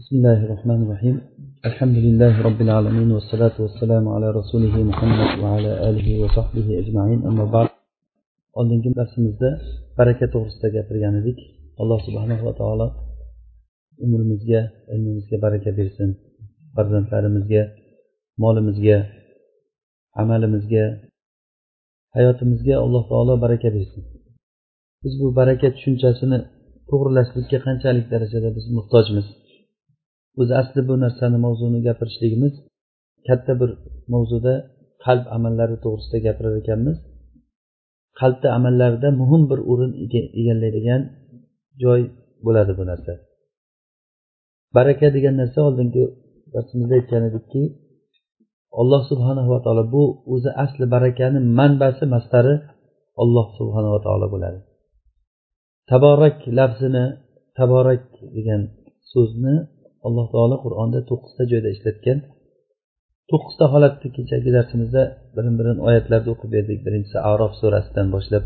بسم الله الرحمن الرحيم الحمد لله رب العالمين والصلاة والسلام على رسوله محمد وعلى آله وصحبه أجمعين أما بعد oldingi darsimizda baraka to'g'risida gapirgan edik alloh subhanava taolo umrimizga ilmimizga baraka bersin farzandlarimizga molimizga amalimizga hayotimizga alloh taolo baraka bersin biz bu baraka tushunchasini to'g'irlashlikka qanchalik darajada biz muhtojmiz O'zi asli bu narsani mavzuni gapirishligimiz katta bir mavzuda qalb amallari to'g'risida gapirar ekanmiz. Qalbni amallarida muhim bir o'rin egallaydigan joy bo'ladi bu narsa. Baraka degan narsa oldingi darsimizda aytgan edikki alloh subhanava taolo bu o'zi asli barakani manbasi mastari alloh subhanava taolo bo'ladi. Taborak lafzini taborak degan so'zni alloh taolo qur'onda to'qqizta joyda ishlatgan. To'qqizta holatni kechagi darsimizda birin birin oyatlarni o'qib berdik. Birinchisi arof surasidan boshlab.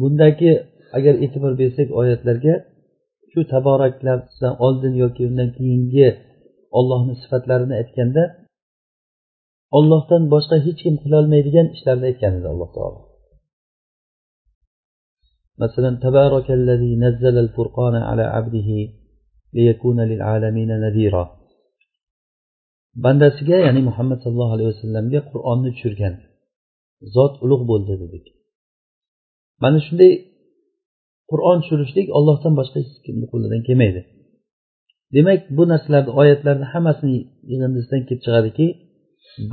Bundagi agar e'tibor bersak oyatlarga shu taboraklardan oldin yoki undan keyingi ollohni sifatlarini aytganda ollohdan boshqa hech kim qilolmaydigan ishlarni aytgan edi alloh taolo. Masalan tabarakallazi nazzala al-furqana ala abdihi bandasiga ya'ni muhammad sallallohu alayhi vasallamga qur'onni tushirgan. Zot ulug' bo'ldi dedik. Mana shunday qur'on tushirishlik ollohdan boshqa hech kimni qo'lidan kelmaydi. Demak bu narsalarni oyatlarni hammasini yig'indisidan kelib chiqadiki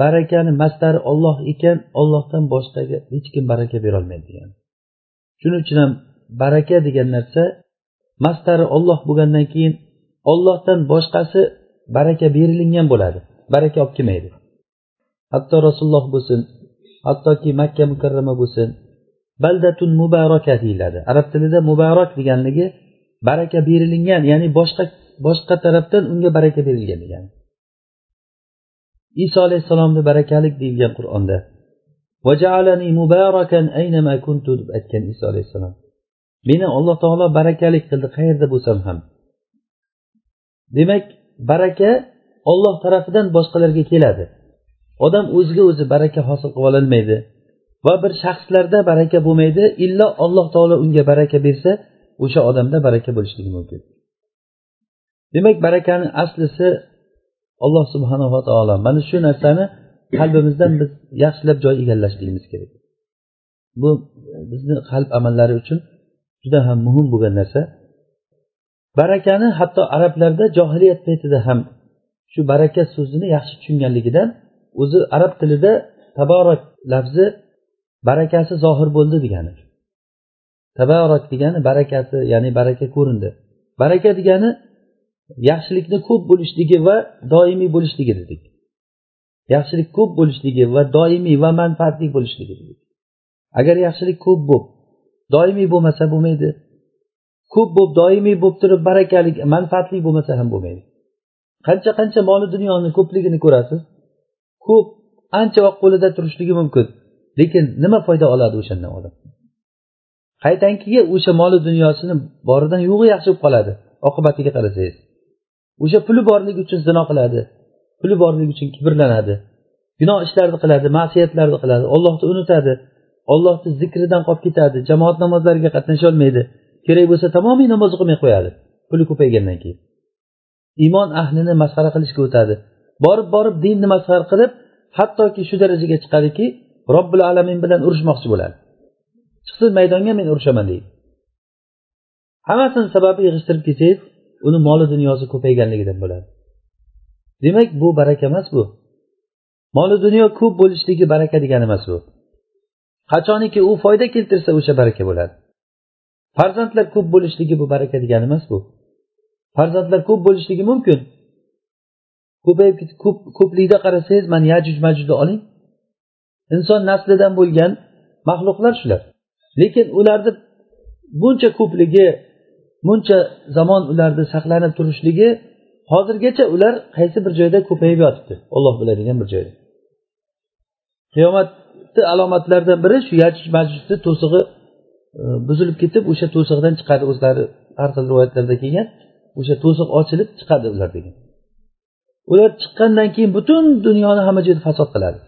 barakani mastari olloh ekan ollohdan boshqaga hech kim baraka berolmaydi degan. Shuning uchun ham baraka degan narsa mastari olloh bo'lgandan keyin ollohdan boshqasi baraka berilingan bo'ladi. Baraka olib kelmaydi. Hatto rasululloh bo'lsin hattoki makka mukarrama bo'lsin baldatun mubaraka deyiladi. Arab tilida muborak deganligi baraka berilingan ya'ni boshqa boshqa tarafdan unga baraka berilgan degani. Iso alayhissalomni barakalik deyilgan qur'onda deb aytgan iso alayhissalom. Meni alloh taolo barakalik qildi qayerda bo'lsam ham. Demak baraka olloh tarafidan boshqalarga keladi. Odam o'ziga o'zi baraka hosil qilib ololmaydi va bir shaxslarda baraka bo'lmaydi illo alloh taolo unga baraka bersa o'sha odamda baraka bo'lishligi mumkin. Demak barakani aslisi alloh subhanava taolo. Mana shu narsani qalbimizdan biz yaxshilab joy egallashligimiz kerak. Bu bizni qalb amallari uchun juda ham muhim bo'lgan narsa. Barakani hatto arablarda johiliyat paytida ham shu baraka so'zini yaxshi tushunganligidan o'zi arab tilida taborak lafzi barakasi zohir bo'ldi degani. Tabarak degani barakasi ya'ni baraka ko'rindi. Baraka degani yaxshilikni ko'p bo'lishligi va doimiy bo'lishligi dedik. Yaxshilik ko'p bo'lishligi va doimiy va manfaatli bo'lishligi dedik. Agar yaxshilik ko'p bo'lib doimiy bo'lmasa bo'lmaydi. Ko'p bo'lib doimiy bo'lib turib barakali manfaatli bo'lmasa ham bo'lmaydi. Qancha qancha moli dunyoni ko'pligini ko'rasiz ko'p ancha vaqt qo'lida turishligi mumkin. Lekin nima foyda oladi o'shandan odam qaytankiga o'sha moli dunyosini boridan yo'g'i yaxshi bo'lib qoladi oqibatiga qarasangiz. O'sha puli borligi uchun zino qiladi puli borligi uchun kibrlanadi gunoh ishlarni qiladi ma'siyatlarni qiladi ollohni unutadi ollohni zikridan qolib ketadi jamoat namozlariga qatnasholmaydi. Kerak bo'lsa tamomiy namoz o'qimay qo'yadi puli ko'paygandan keyin. Iymon ahlini masxara qilishga o'tadi. Borib borib dinni masxara qilib hattoki shu darajaga chiqadiki robbil alamin bilan urushmoqchi bo'ladi. Chiqsin maydonga men urushaman deydi. Hammasini sababi yig'ishtirib kelsangiz uni moli dunyosi ko'payganligidan bo'ladi. Demak bu baraka emas bu. Moli dunyo ko'p bo'lishligi baraka degani emas bu. Qachoniki u foyda keltirsa o'sha baraka bo'ladi. Farzandlar ko'p bo'lishligi bu baraka degani emas bu. Farzandlar ko'p bo'lishligi mumkin. Ko'payib ko'p ko'plikda qarasangiz mana yajuj majujni oling. Inson naslidan bo'lgan maxluqlar shular. Lekin ularni buncha ko'pligi buncha zamon ularni saqlanib turishligi hozirgacha ular qaysi bir joyda ko'payib yotibdi? Olloh biladigan bir joyda. Qiyomatni alomatlaridan biri shu yajuj majujni to'sig'i buzilib ketib o'sha to'siqdan chiqadi o'zlari har xil rivoyatlarda kelgan o'sha to'siq ochilib chiqadi ular degan. Ular chiqqandan keyin butun dunyoni hamma joyda fasod qiladi.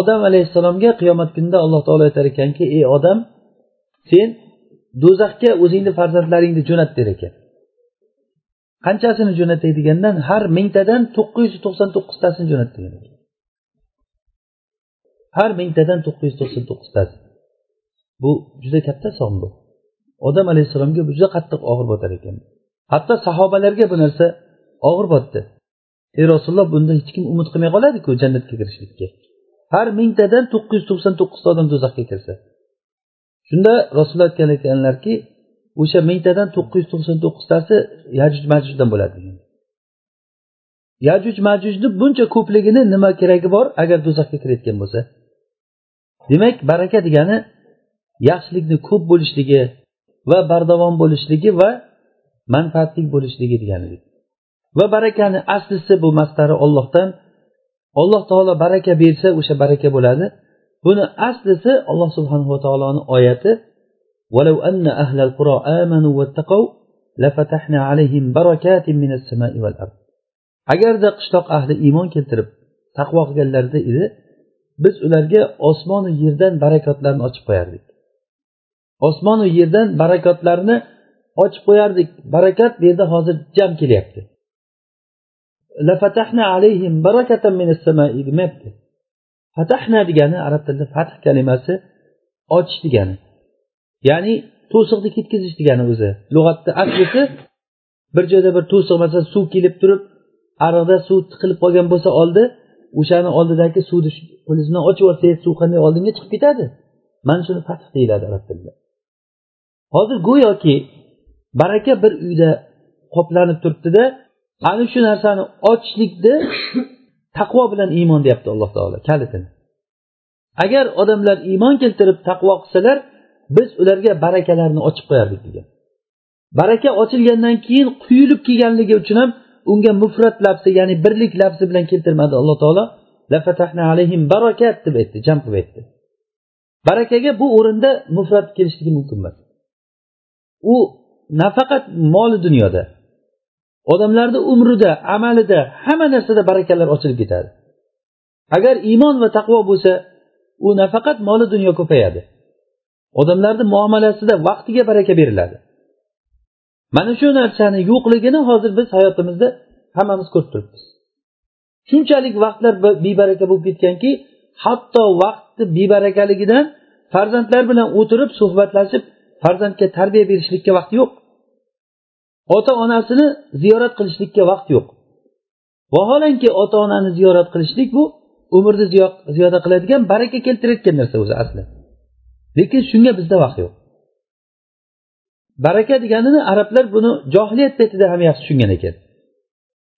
Odam alayhissalomga qiyomat kunida alloh taolo aytar ekanki ey odam sen do'zaxga o'zingni farzandlaringni jo'nat der ekan. Qanchasini jo'natay degandan har mingtadan to'qqiz yuz to'qson to'qqiztasini jo'nat degan har mingtadan to'qqiz yuz to'qson to'qqiztasi. Bu juda katta son bu. Odam alayhissalomga juda qattiq og'ir botar ekan. Hatto sahobalarga bu narsa og'ir botdi. Ey rasululloh bundan hech kim umid qilmay qoladiku jannatga kirishlikka. Har mingtadan to'qqiz yuz to'qson to'qqizta odam do'zaxga kirsa. Shunda rasululloh aytgan ekanlarki o'sha mingtadan to'qqiz yuz to'qson to'qqiztasi yajuj majujdan bo'ladi degan. Yajuj majujni buncha ko'pligini nima keragi bor agar do'zaxga kirayotgan bo'lsa? Demak baraka degani yaxshilikni ko'p bo'lishligi va bardavom bo'lishligi va manfaatli bo'lishligi degani va barakani aslisi bu mastari ollohdan alloh taolo baraka bersa o'sha baraka bo'ladi buni aslisi alloh subhanava taoloni oyati ولو أن أهل القرى آمنوا واتقوا لفتحنا عليهم بركات من السماء والأرض agarda qishloq ahli iymon keltirib taqvo qilganlarida edi biz ularga osmonu yerdan barakotlarni ochib qo'yardik Osmonu yerdan barakotlarni ochib qo'yardik. Barakat bu yerda hozir jam kelyapti. Demayapti fatahna degani arab tilida fath kalimasi ochish degani. Ya'ni to'siqni ketkazish degani o'zi. Lug'atda aslisi bir joyda bir to'siq masalan suv kelib turib ariqda suv tiqilib qolgan bo'lsa oldi o'shani oldidagi suvni qo'lingiz bilan ochib yuborsangiz suv qanday oldinga chiqib ketadi? Mana shuni fath deyiladi arab tilida. Hozir go'yoki baraka bir uyda qoplanib turibdida ana shu narsani ochishlikni taqvo bilan iymon deyapti alloh taolo kalitini. Agar odamlar iymon keltirib taqvo qilsalar biz ularga barakalarni ochib qo'yardik degan. Baraka ochilgandan keyin quyilib kelganligi uchun ham unga mufrat labsi ya'ni birlik lafzi bilan keltirmadi alloh taolo. Alayhim barakat deb aytdi jam qilib aytdi. Barakaga bu o'rinda mufrat kelishligi mumkin emas. U nafaqat moli dunyoda. Odamlarni umrida amalida hamma narsada barakalar ochilib ketadi. Agar iymon va taqvo bo'lsa u nafaqat moli dunyo ko'payadi. Odamlarni muomalasida vaqtiga baraka beriladi. Mana shu narsani yo'qligini hozir biz hayotimizda hammamiz ko'rib turibmiz. Shunchalik vaqtlar bebaraka bo'lib ketganki hatto vaqtni bebarakaligidan farzandlar bilan o'tirib suhbatlashib farzandga tarbiya berishlikka vaqt yo'q. Ota onasini ziyorat qilishlikka vaqt yo'q. Vaholanki ota onani ziyorat qilishlik bu umrni ziyoda qiladigan baraka keltirayotgan narsa o'zi asli. Lekin shunga bizda vaqt yo'q. Baraka deganini arablar buni johiliyat paytida ham yaxshi tushungan ekan.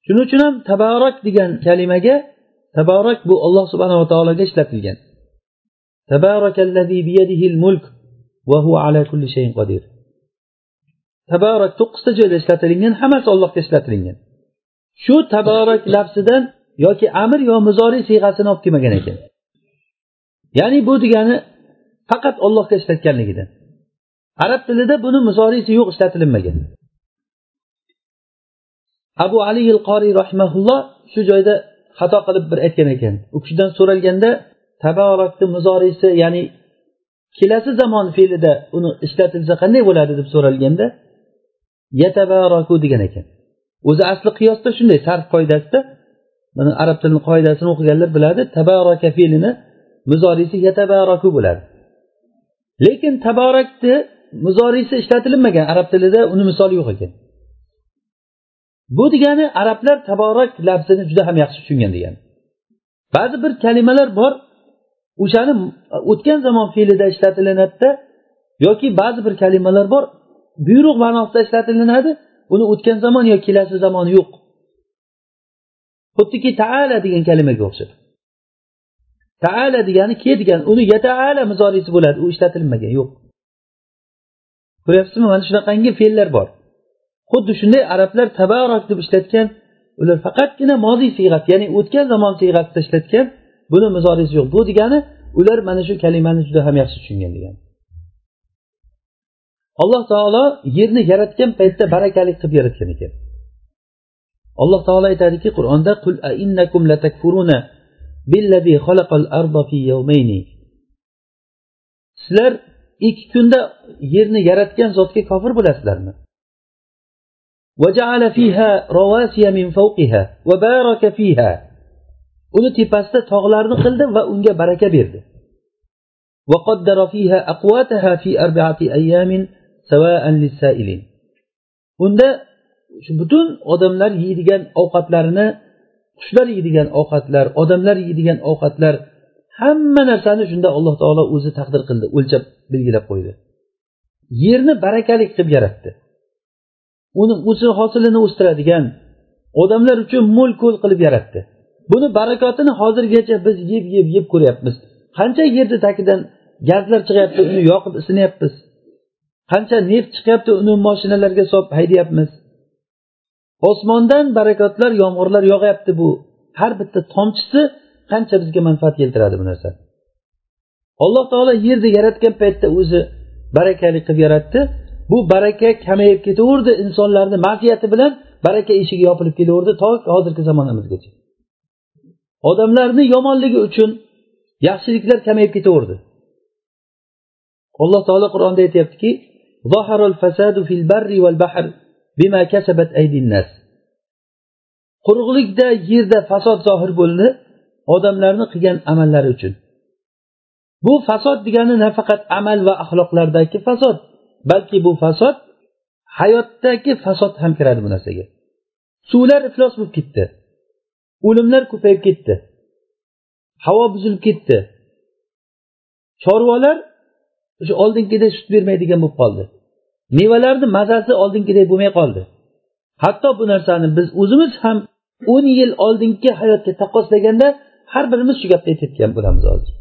Shuning uchun ham tabarak degan kalimaga tabarak bu alloh subhanava taologa ishlatilgan. Mulk va huva ala kulli shayin to'qqizta joyda ishlatilingan hammasi allohga ishlatilingan. Shu tabarak lafzidan yoki amir yo muzoriy siyg'asini olib kelmagan ekan. Ya'ni bu degani faqat ollohga ishlatganligidan. Arab tilida buni muzoriysi yo'q ishlatilinmagan. Abu ali il qoriy rahimaulloh shu joyda xato qilib bir aytgan ekan. U kishidan so'ralganda tabarakni muzoriysi ya'ni kelasi zamon fe'lida uni ishlatilsa qanday bo'ladi deb so'ralganda yatabaraku degan ekan. O'zi asli qiyosda shunday sarf qoidasida mana arab tilini qoidasini o'qiganlar biladi tabaraka fe'lini muzoriysi yatabaraku bo'ladi. Lekin taborakni muzoriysi ishlatilinmagan arab tilida uni misoli yo'q ekan. Bu degani arablar taborak lafzini juda ham yaxshi tushungan degani. Ba'zi bir kalimalar bor o'shani o'tgan zamon fe'lida ishlatilinadida yoki ba'zi bir kalimalar bor buyruq ma'nosida ishlatilinadi uni o'tgan zamon yo kelasi zamoni yo'q. Xuddiki taala degan kalimaga o'xshab taala degani ke degan uni yataala mizorisi bo'ladi u ishlatilmagan yo'q. Ko'ryapsizmi? Mana shunaqangi fe'llar bor. Xuddi shunday arablar tabarok deb ishlatgan ular faqatgina moziy siyg'asi ya'ni o'tgan zamon siyg'asida ishlatgan buni muzorisi yo'q bu degani ular mana shu kalimani juda ham yaxshi tushungan degani alloh taolo yerni yaratgan paytda barakali qilib yaratgan ekan alloh taolo aytadiki qur'onda qul ainnakum latakfuruna billazi xalaqal arda fi yawmayni sizlar ikki kunda yerni yaratgan zotga kofir bo'lasizlarmi وجعل فيها رواسي من فوقها وبارك فيها uni tepasida tog'larni qildi va unga baraka berdi. unda butun odamlar yeydigan ovqatlarini qushlar yeydigan ovqatlar odamlar yeydigan ovqatlar hamma narsani shunda alloh taolo o'zi taqdir qildi o'lchab belgilab qo'ydi. Yerni barakalik qilib yaratdi. Uni o'sib hosilini o'stiradigan odamlar uchun mo'l ko'l qilib yaratdi. Buni barakotini hozirgacha biz yeb yeb yeb ko'ryapmiz. Qancha yerni tagidan gazlar chiqyapti uni yoqib isinyapmiz. Qancha neft chiqyapti uni moshinalarga solib haydayapmiz. Osmondan barakotlar yomg'irlar yog'yapti bu. Har bitta tomchisi qancha bizga manfaat keltiradi bu narsa. Alloh taolo yerni yaratgan paytda o'zi barakali qilib yaratdi. Bu baraka kamayib ketaverdi insonlarni ma'siyati bilan baraka eshigi yopilib kelaverdi to hozirgi zamonamizgacha odamlarni yomonligi uchun yaxshiliklar kamayib ketaverdi. Alloh taolo qur'onda aytyaptiki quruqlikda yerda fasod zohir bo'ldi odamlarni qilgan amallari uchun. Bu fasod degani nafaqat amal va axloqlardagi fasod balki bu fasod hayotdagi fasod ham kiradi bu narsaga. Suvlar iflos bo'lib ketdi. O'limlar ko'payib ketdi. Havo buzilib ketdi. Chorvalar o'sha oldingidek sut bermaydigan bo'lib qoldi. Mevalarni mazasi oldingidek bo'lmay qoldi. Hatto bu narsani biz o'zimiz ham o'n yil oldingi hayotga taqqoslaganda har birimiz shu gapni aytayotgan bo'lamiz hozir.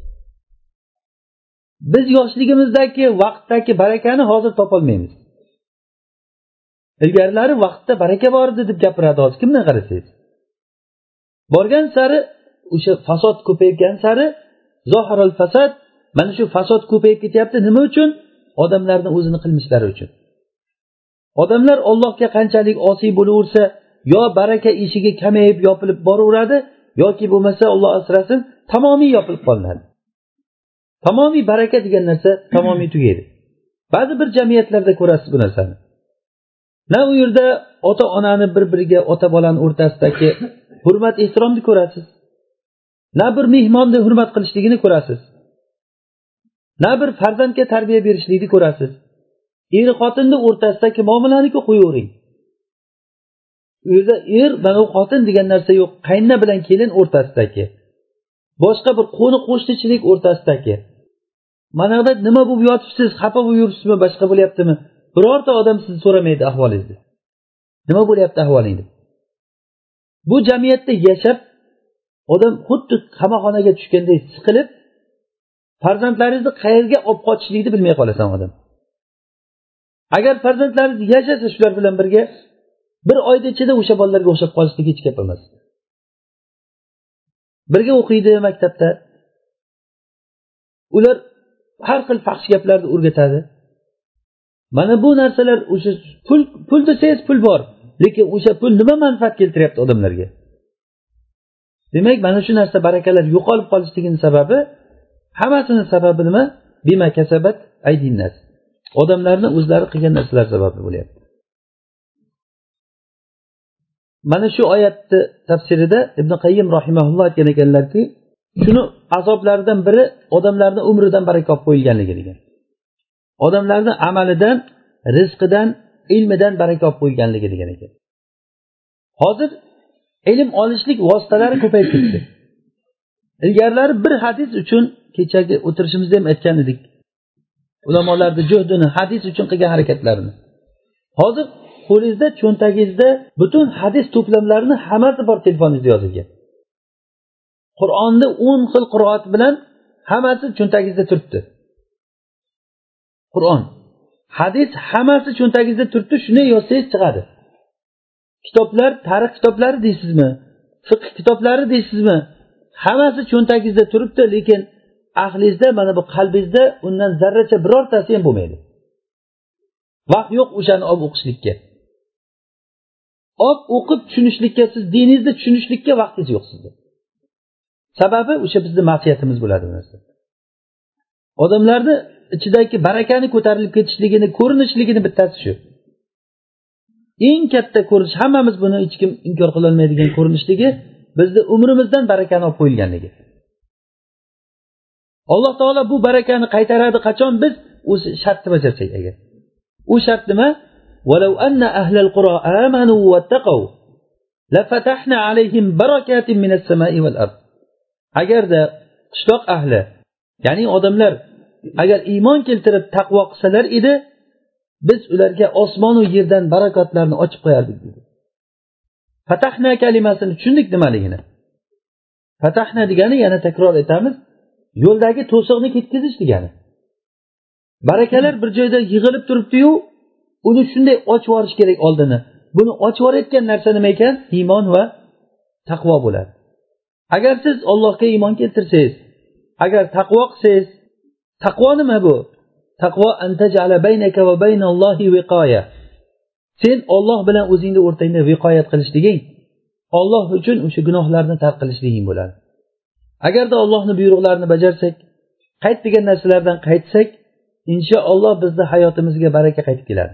Biz yoshligimizdagi vaqtdagi barakani hozir topolmaymiz. Ilgarilari vaqtda baraka bor edi deb gapiradi hozir. Kimdan qarasangiz borgan sari o'sha fasod ko'paygan sari zohiral fasad mana shu fasod ko'payib ketyapti nima uchun? Odamlarni o'zini qilmishlari uchun. Odamlar ollohga qanchalik osiy bo'laversa yo baraka eshigi kamayib yopilib boraveradi yoki bo'lmasa olloh asrasin tamomiy yopilib qolinadi. Tamomiy baraka degan narsa tamomiy tugaydi. Ba'zi bir jamiyatlarda ko'rasiz bu narsani. Na u yerda ota onani bir biriga ota bolani o'rtasidagi hurmat ehtiromni ko'rasiz. Na bir mehmonni hurmat qilishligini ko'rasiz. Na bir farzandga tarbiya berishlikni ko'rasiz. Er xotinni o'rtasidagi muomalaniku qo'yavering. U yerda er mana bu xotin degan narsa yo'q qaynona bilan kelin o'rtasidagi. Boshqa bir qo'ni qo'shnichilik o'rtasidagi. Mana buyoqda nima bo'lib yotibsiz xafa bo'lib yuribsizmi boshqa bo'lyaptimi? Birorta odam sizni so'ramaydi ahvolingizni. Nima bo'lyapti ahvoling deb bu jamiyatda yashab odam xuddi qamoqxonaga tushganday siqilib farzandlaringizni qayerga olib qochishlikni bilmay qolasan odam. Agar farzandlaringiz yashasa shular bilan birga bir oyni ichida o'sha bolalarga o'xshab qolishlik hech gap emas. Birga o'qiydi maktabda. Ular har xil faxsh gaplarni o'rgatadi. Mana bu narsalar o'sha pul pul desangiz pul bor. Lekin o'sha pul nima manfaat keltiryapti odamlarga? Demak mana shu narsa barakalar yo'qolib qolishligini sababi hammasini sababi nima? Bima kasabat aydinnas odamlarni o'zlari qilgan narsalar sababi bo'lyapti. Mana shu oyatni tafsirida ibn qayyim rahimaulloh aytgan ekanlarki shuni azoblaridan biri odamlarni umridan baraka olib qo'yilganligi degan. Odamlarni amalidan rizqidan ilmidan baraka olib qo'yganligi degan ekan. Hozir ilm olishlik vositalari ko'payib ketdi ilgarilari bir hadis uchun kechagi o'tirishimizda ham aytgan edik. Ulamolarni juhdini hadis uchun qilgan harakatlarini. Hozir qo'lingizda cho'ntagingizda butun hadis to'plamlarini hammasi bor telefoningizda yozilgan. Qur'onni o'n xil qiroat bilan hammasi cho'ntagingizda turibdi. Qur'on. Hadis hammasi cho'ntagingizda turibdi shuni yozsangiz chiqadi. Kitoblar tarix kitoblari deysizmi? Fiqh kitoblari deysizmi? Hammasi cho'ntagingizda turibdi lekin ahlingizda mana bu qalbingizda undan zarracha birortasi ham bo'lmaydi. Vaqt yo'q o'shani olib o'qishlikka. Olib o'qib tushunishlikka siz diningizni tushunishlikka vaqtingiz yo'q sizni sababi o'sha bizni ma'siyatimiz bo'ladi bu narsa. Odamlarni ichidagi barakani ko'tarilib ketishligini ko'rinishligini bittasi shu eng katta ko'rinish hammamiz buni hech kim inkor qilolmaydigan ko'rinishligi bizni umrimizdan barakani olib qo'yilganligi alloh taolo bu barakani qaytaradi qachon biz o'zi shartni bajarsak agar u shart nima ولو أن أهل القرى آمنوا واتقوا لفتحنا عليهم بركات من السماء والأرض agarda qishloq ahli ya'ni odamlar agar iymon keltirib taqvo qilsalar edi biz ularga osmonu yerdan barakotlarni ochib qo'yardik dedi. Fatahna kalimasini tushundik nimaligini. Fatahna degani yana takror aytamiz yo'ldagi to'siqni ketkazish degani. Barakalar bir joyda yig'ilib turibdiyu uni shunday ochib yuborish kerak oldini. Buni ochib yuborayotgan narsa nima ekan? Iymon va taqvo bo'ladi. Agar siz ollohga iymon keltirsangiz agar taqvo qilsangiz taqvo nima bu? Taqvo sen olloh bilan o'zingni o'rtangda viqoyat qilishliging olloh uchun o'sha gunohlarni tark qilishliging bo'ladi. Agarda ollohni buyruqlarini bajarsak qaytmagan narsalardan qaytsak inshaalloh bizni hayotimizga baraka qaytib keladi.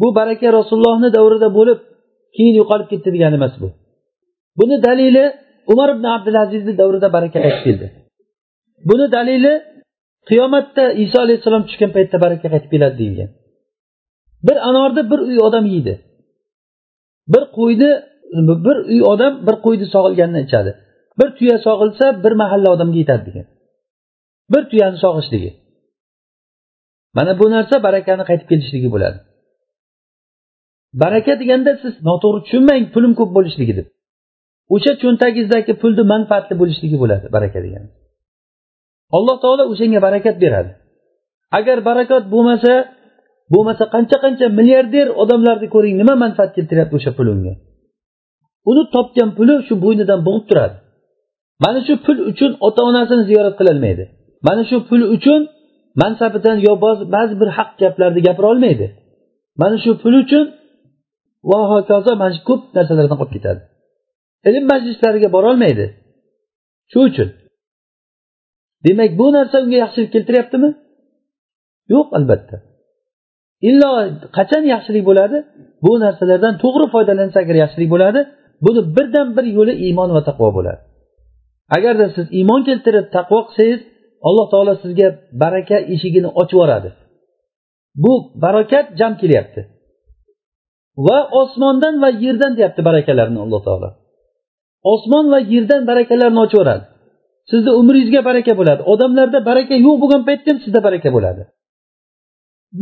Bu baraka rasulullohni davrida bo'lib keyin yo'qolib ketdi degani emas bu. Buni dalili umar ibn abdulazizni davrida baraka qaytib keldi. Buni dalili qiyomatda iso alayhissalom tushgan paytda baraka qaytib keladi deyilgan. Bir anorni bir uy odam yeydi. Bir qo'yni bir uy odam bir qo'yni sog'ilganini ichadi. Bir tuya sog'ilsa bir mahalla odamga yetadi degan. Bir tuyani sog'ishligi. Mana bu narsa barakani qaytib kelishligi bo'ladi. Baraka deganda siz noto'g'ri tushunmang pulim ko'p bo'lishligi deb. O'sha cho'ntagingizdagi pulni manfaatli bo'lishligi bo'ladi baraka degani alloh taolo o'shanga barakat beradi. Agar barakat bo'lmasa bo'lmasa qancha qancha milliarder odamlarni ko'ring nima manfaat keltiryapti o'sha pul unga? Uni topgan puli shu bo'ynidan bo'g'ib turadi. Mana shu pul uchun ota onasini ziyorat qilolmaydi. Mana shu pul uchun mansabidan yo ba'zi bir haq gaplarni gapira olmaydi. Mana shu pul uchun va hokazo mana shu ko'p narsalardan qolib ketadi. Ilm majlislariga borolmaydi. Shu uchun. Demak bu narsa unga yaxshilik keltiryaptimi? Yo'q albatta. Illo qachon yaxshilik bo'ladi? Bu narsalardan to'g'ri foydalansa agar yaxshilik bo'ladi buni birdan bir yo'li iymon va taqvo bo'ladi. Agarda siz iymon keltirib taqvo qilsangiz alloh taolo sizga baraka eshigini ochib yuboradi. Bu barakat jam kelyapti. Va osmondan va yerdan deyapti barakalarni alloh taolo. Osmon va yerdan barakalarni ochib yuboradi. Sizni umringizga baraka bo'ladi. Odamlarda baraka yo'q bo'lgan paytda ham sizda baraka bo'ladi.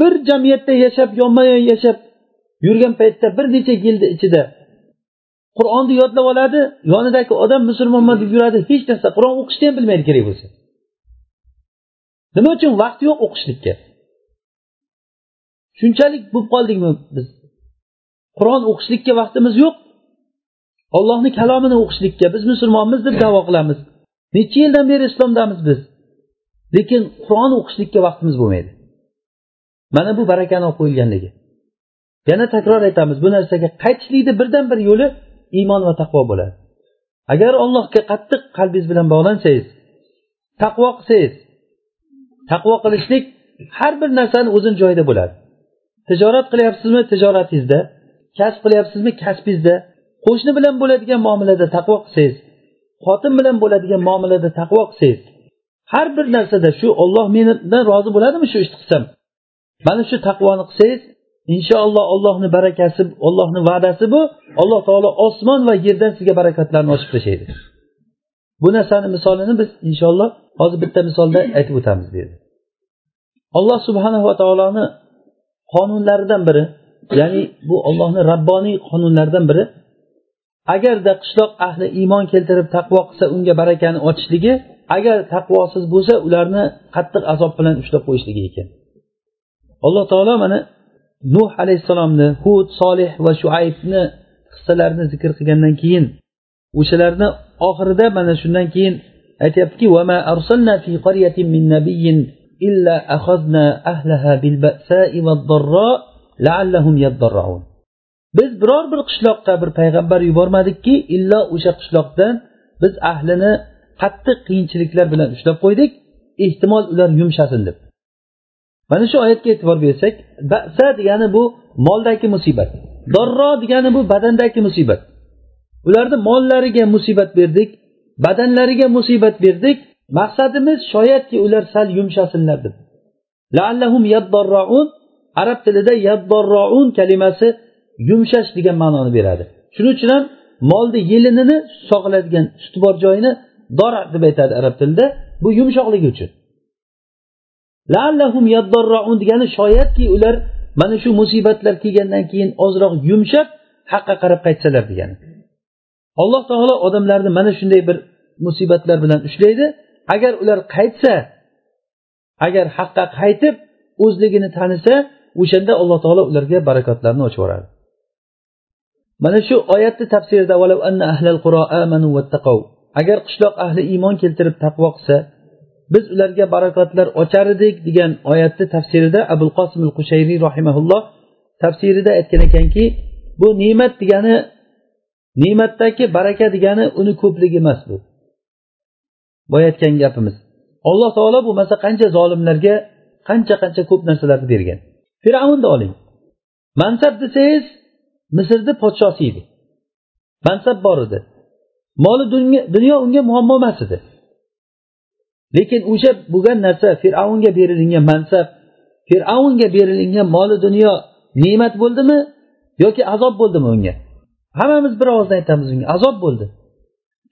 Bir jamiyatda yashab yonma yon yashab yurgan paytda bir necha yilni ichida qur'onni yodlab oladi yonidagi odam musulmonman deb yuradi hech narsa qur'on o'qishni ham bilmaydi kerak bo'lsa. Nima uchun vaqt yo'q o'qishlikka? Shunchalik bo'lib qoldikmi biz? Qur'on o'qishlikka vaqtimiz yo'q. Ollohni kalomini o'qishlikka biz musulmonmiz deb davo qilamiz. Necha yildan beri islomdamiz biz. Lekin qur'on o'qishlikka vaqtimiz bo'lmaydi. Mana bu barakani olib qo'yilganligi. Yana takror aytamiz bu narsaga qaytishlikni birdan bir yo'li iymon va taqvo bo'ladi. Agar allohga qattiq qalbingiz bilan bog'lansangiz taqvo qilsangiz taqvo qilishlik har bir narsani o'zini joyida bo'ladi. Tijorat qilyapsizmi? Tijoratingizda. Kasb qilyapsizmi? Kasbingizda. Qo'shni bilan bo'ladigan muomalada taqvo qilsangiz xotin bilan bo'ladigan muomalada taqvo qilsangiz har bir narsada shu olloh mendan rozi bo'ladimi shu ishni qilsam? Mana shu taqvoni qilsangiz inshaalloh ollohni barakasi ollohni va'dasi bu alloh taolo osmon va yerdan sizga barakatlarni ochib tashlaydi bu narsani misolini biz inshaalloh hozir bitta misolda aytib o'tamiz bu yerda alloh subhanava taoloni qonunlaridan biri ya'ni bu ollohni rabboniy qonunlaridan biri agarda qishloq ahli iymon keltirib taqvo qilsa unga barakani ochishligi agar taqvosiz bo'lsa ularni qattiq azob bilan ushlab qo'yishligi ekan. Alloh taolo mana nuh alayhissalomni hud solih va shuaybni qissalarini zikr qilgandan keyin o'shalarni oxirida mana shundan keyin aytyaptiki biror bir qishloqqa bir payg'ambar yubormadikki illo o'sha qishloqdan biz ahlini qattiq qiyinchiliklar bilan ushlab qo'ydik ehtimol ular yumshasin deb. Mana shu oyatga e'tibor bersak basa degani bu moldagi musibat dorro degani bu badandagi musibat. Ularni mollariga musibat berdik badanlariga musibat berdik maqsadimiz shoyatki ular sal yumshasinlar deb. Arab tilida yaddorroun kalimasi yumshash degan ma'noni beradi. Shuning uchun ham molni yelinini sog'iladigan suti bor joyini dora deb aytadi arab tilida bu yumshoqligi uchun. Lallahum yaddorroun degani shoyatki ular mana shu musibatlar kelgandan keyin ozroq yumshab haqqa qarab qaytsalar degani. Alloh taolo odamlarni mana shunday bir musibatlar bilan ushlaydi. Agar ular qaytsa agar haqqa qaytib o'zligini tanisa o'shanda alloh taolo ularga barakotlarni ochib yuboradi. Mana shu oyatni tafsirida agar qishloq ahli iymon keltirib taqvo qilsa biz ularga barakotlar ochar edik degan oyatni tafsirida abul qosim qushayriy rahimaulloh tafsirida aytgan ekanki bu ne'mat degani ne'matdagi baraka degani uni ko'pligi emas bu. Boya aytgan gapimiz. Alloh taolo bo'lmasa qancha zolimlarga qancha qancha ko'p narsalarni bergan. Fir'avnni oling. Mansab desangiz misrni podshosi edi. Mansab bor edi. Moli dunyo unga muammo emas edi. Lekin o'sha bo'lgan narsa fir'avnga berilingan mansab fir'avnga berilingan moli dunyo ne'mat bo'ldimi yoki azob bo'ldimi unga? Hammamiz bir ovozdan aytamiz unga azob bo'ldi.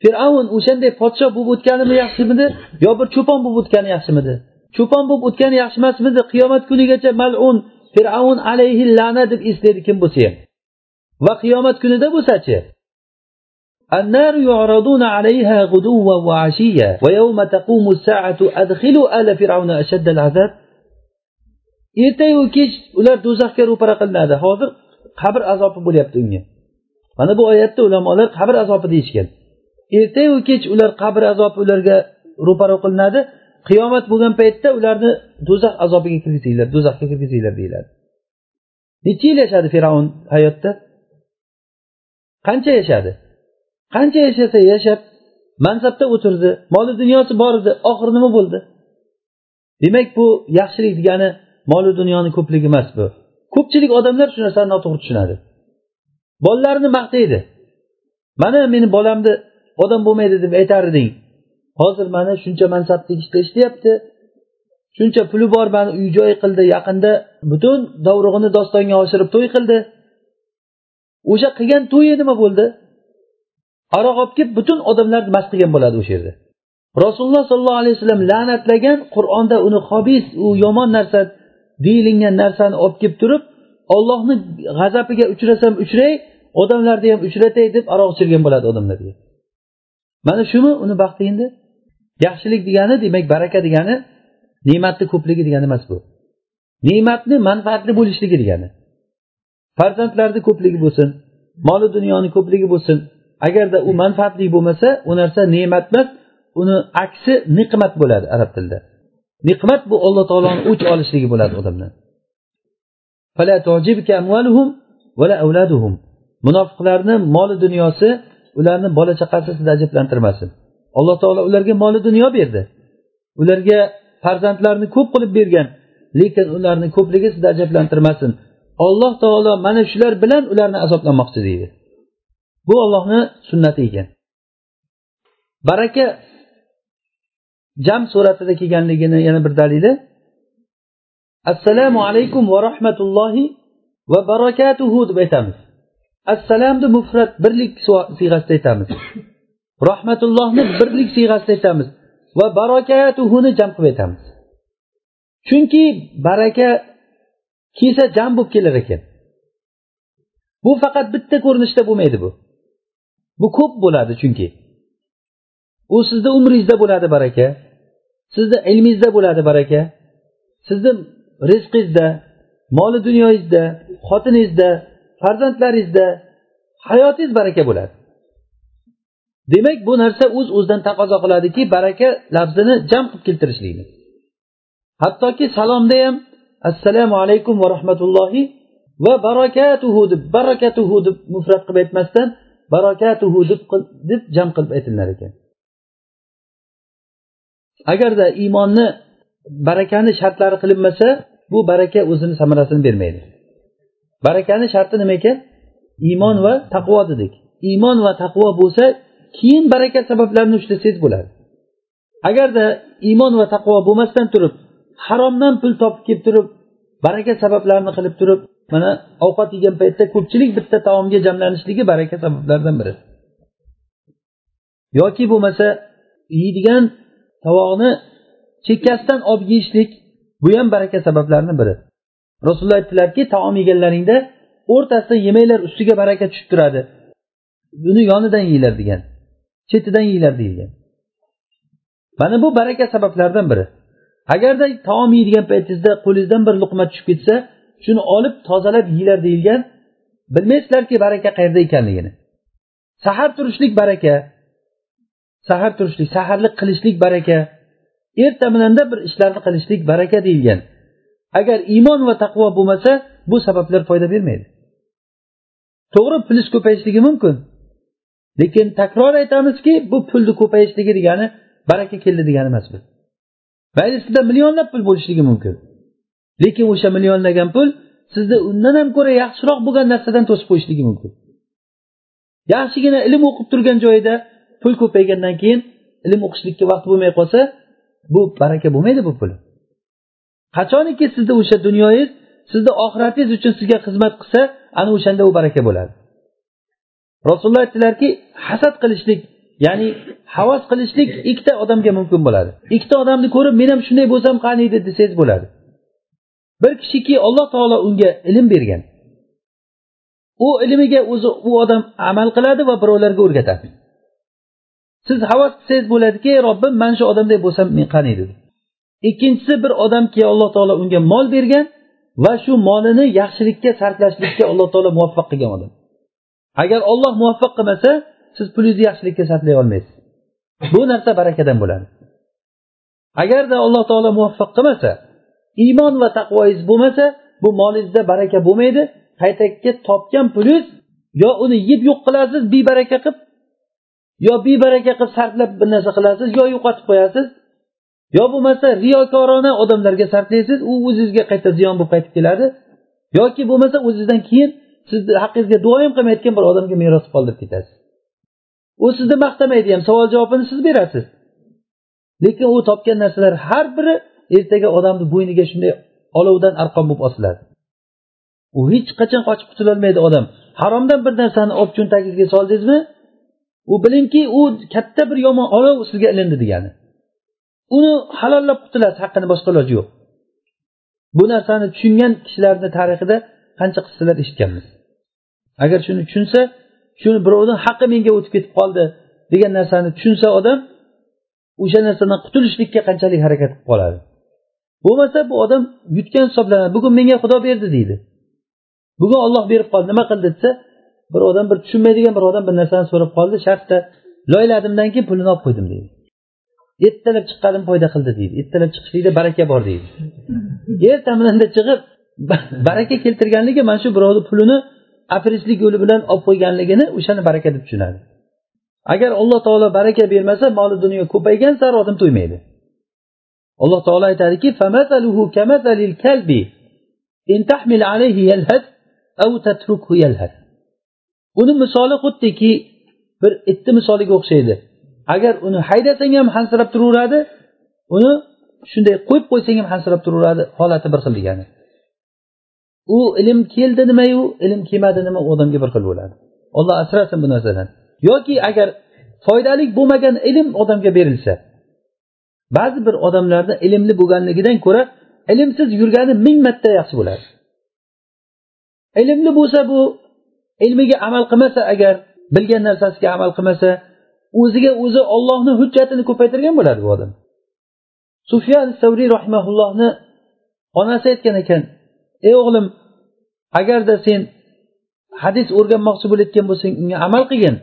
Fir'avn o'shanday podsho bo'lib o'tganimi yaxshimidi yo bir cho'pon bo'lib o'tgani yaxshimidi? Cho'pon bo'lib o'tgani yaxshi emasmidi qiyomat kunigacha malun fir'avn alayhi la'na deb eslaydi kim bo'lsa ham. va qiyomat kunida bo'lsachi النار يعرضون عليها غدوا وعشيا ويوم تقوم الساعة أدخلوا آل فرعون أشد العذاب ertayu kech ular do'zaxga ro'para qilinadi hozir qabr azobi bo'lyapti unga mana bu oyatda ulamolar qabr azobi deyishgan ertayu kech ular qabr azobi ularga ro'para qilinadi qiyomat bo'lgan paytda ularni do'zax azobiga kirgizinglar do'zaxga kirgizinglar deyiladi necha yil yashadi fir'avn hayotda Qancha yashadi? Qancha yashasa yashab mansabda o'tirdi moli dunyosi bor edi oxiri nima bo'ldi? Demak bu yaxshilik degani moli dunyoni ko'pligi emas bu. Ko'pchilik odamlar shu narsani noto'g'ri tushunadi. Bolalarini maqtaydi. Mana meni bolamni odam bo'lmaydi deb aytar eding. Hozir mana shuncha mansabli ishda ishlayapti shuncha puli bor mani uy joy qildi yaqinda butun dovrug'ini dostonga oshirib to'y qildi. O'sha qilgan to'yi nima bo'ldi? Aroq olib kelib butun odamlarni mast qilgan bo'ladi o'sha yerda? Rasululloh sollallohu alayhi vasallam la'natlagan qur'onda uni hobis u yomon narsa deyilingan narsani olib kelib turib ollohni g'azabiga uchrasam uchray odamlarni ham uchratay deb aroq ichirgan bo'ladi odamlarga mana shumi uni baxti endi yaxshilik degani demak baraka degani ne'matni ko'pligi degani emas bu. Ne'matni manfaatli bo'lishligi degani. Farzandlarni ko'pligi bo'lsin moli dunyoni ko'pligi bo'lsin. Agarda u manfaatli bo'lmasa u narsa ne'mat emas uni aksi niqmat bo'ladi arab tilida. Niqmat bu alloh taoloni o'ch olishligi bo'ladi odamdan munofiqlarni moli dunyosi ularni bola chaqasi sizni ajablantirmasin. Alloh taolo ularga moli dunyo berdi. Ularga farzandlarni ko'p qilib bergan lekin ularni ko'pligi sizni ajablantirmasin. Alloh taolo mana shular bilan ularni azoblamoqchi deydi. Bu ollohni sunnati ekan. Baraka jam suratida kelganligini yana bir dalili assalomu alaykum va rahmatullohi va barakatuhu deb aytamiz. Assalomni mufrat birlik siyg'asida aytamiz. Rahmatullohni birlik siyg'asida aytamiz va barakatuhuni jam qilib aytamiz. Chunki baraka kelsa jam bo'lib kelar ekan. Bu faqat bitta ko'rinishda bo'lmaydi bu. Bu ko'p bo'ladi chunki. U sizni umringizda bo'ladi baraka. Sizni ilmingizda bo'ladi baraka. Sizni rizqingizda moli dunyoyingizda xotiningizda farzandlaringizda hayotingiz baraka bo'ladi. Demak bu narsa o'z uz o'zidan taqozo qiladiki baraka lafzini jam qilib keltirishlikni. Hattoki salomda ham assalomu alaykum va rahmatullohi va barakatuhu deb barakatuhu deb mufrat qilib aytmasdan barakatuhu deb deb jam qilib aytilar ekan. Agarda iymonni barakani shartlari qilinmasa bu baraka o'zini samarasini bermaydi. Barakani sharti nima ekan? Iymon va taqvo dedik. Iymon va taqvo bo'lsa keyin baraka sabablarini ushlasangiz bo'ladi. Agarda iymon va taqvo bo'lmasdan turib haromdan pul topib kelib turib baraka sabablarini qilib turib mana ovqat yegan paytda ko'pchilik bitta taomga jamlanishligi baraka sabablaridan biri. Yoki bo'lmasa yeydigan tovoqni chekkasidan olib yeyishlik bu ham baraka sabablaridan biri. Rasululloh aytdilarki taom yeganlaringda o'rtasida yemanglar ustiga baraka tushib turadi. Buni yonidan yeyglar degan chetidan yeyglar deyilgan mana bu baraka sabablaridan biri. Agarda taom yeydigan paytingizda qo'lingizdan bir luqma tushib ketsa shuni olib tozalab yeyglar deyilgan bilmaysizlarki baraka qayerda ekanligini. Sahar turishlik baraka sahar turishlik saharlik qilishlik baraka erta bilanda bir ishlarni qilishlik baraka deyilgan. Agar iymon va taqvo bo'lmasa bu sabablar foyda bermaydi. To'g'ri pulingiz ko'payishligi mumkin. Lekin takror aytamizki bu pulni ko'payishligi degani baraka keldi degani emas bu. Mayli millionlab pul bo'lishligi mumkin. Lekin o'sha millionlagan pul sizni undan ham ko'ra yaxshiroq bo'lgan narsadan to'sib qo'yishligi mumkin. Yaxshigina ilm o'qib turgan joyida pul ko'paygandan keyin ilm o'qishlikka vaqt bo'lmay qolsa bu baraka bo'lmaydi bu pul. Qachoniki sizni o'sha dunyoyingiz sizni oxiratingiz uchun sizga xizmat qilsa ana o'shanda u baraka bo'ladi. Rasululloh aytdilarki hasad qilishlik ya'ni havas qilishlik ikkita odamga mumkin bo'ladi. Ikkita odamni ko'rib men ham shunday bo'lsam qaniydi desangiz bo'ladi. Bir kishiki alloh taolo unga ilm bergan. U ilmiga o'zi u odam amal qiladi va birovlarga o'rgatadi. Siz havas qilsangiz bo'ladiki robbim mana shu odamday bo'lsam men qaniydi ikkinchisi bir odamki alloh taolo unga mol bergan va shu molini yaxshilikka sarflashlikka alloh taolo muvaffaq qilgan odam. Agar olloh muvaffaq qilmasa siz pulingizni yaxshilikka sarflay olmaysiz. Bu narsa barakadan bo'ladi. Agarda alloh taolo muvaffaq qilmasa iymon va taqvoyingiz bo'lmasa bu molingizda baraka bo'lmaydi. Qaytaga topgan pulingiz yo uni yeb yo'q qilasiz bebaraka qilib yo bebaraka qilib sarflab bir narsa qilasiz yo yo'qotib qo'yasiz yo bo'lmasa riyokorona odamlarga sarflaysiz u o'zizga qayta ziyon bo'lib qaytib keladi yoki bo'lmasa o'zizdan keyin sizni haqqingizga duo ham qilmayotgan bir odamga meros qoldirib ketasiz. U sizni maqtamaydi ham. Savol javobini siz berasiz. Lekin u topgan narsalar har biri ertaga odamni bo'yniga shunday olovdan arqon bo'lib osiladi. U hech qachon qochib qutulolmaydi odam. Haromdan bir narsani olib cho'ntagingizga soldingizmi? U bilingki u katta bir yomon olov sizga ilindi degani. Uni halollab qutulasiz haqqini boshqa iloji yo'q. Bu narsani tushungan kishilarni tarixida qancha qissalar eshitganmiz. Agar shuni tushunsa shuni birovni haqqi menga o'tib ketib qoldi degan narsani tushunsa odam o'sha narsadan qutulishlikka qanchalik harakat qilib qoladi? Bo'lmasa bu odam yutgan hisoblanadi. Bugun menga xudo berdi deydi. Bugun olloh berib qoldi. Nima qildi desa bir odam bir tushunmaydigan bir odam bir narsani so'rab qoldi. Shartta loyladimdan keyin pulini olib qo'ydim deydi. Ertalab chiqqanim foyda qildi deydi. Ertalab chiqishlikda baraka bor deydi. Ertaminanda chiqib baraka keltirganligi mana shu birovni pulini afrislik yo'li bilan olib qo'yganligini o'shani baraka deb tushunadi. Agar alloh taolo baraka bermasa moli dunyo ko'paygan sari odam to'ymaydi. Alloh taolo aytadiki uni misoli xuddiki bir itni misoliga o'xshaydi. Agar uni haydasang ham hansirab turaveradi uni shunday qo'yib qo'ysang ham hansirab turaveradi holati bir xil degani. U ilm keldi nimayu ilm kelmadi nima u odamga bir xil bo'ladi. Olloh asrasin bu narsadan. Yoki agar foydali bo'lmagan ilm odamga berilsa ba'zi bir odamlarni ilmli bo'lganligidan ko'ra ilmsiz yurgani ming marta yaxshi bo'ladi. Ilmli bo'lsa bu ilmiga amal qilmasa agar bilgan narsasiga amal qilmasa o'ziga o'zi ollohni hujjatini ko'paytirgan bo'ladi bu odam. Sufyan savriy rahimaullohni onasi aytgan ekan ey o'g'lim agarda sen hadis o'rganmoqchi bo'layotgan bo'lsang unga amal qilgin.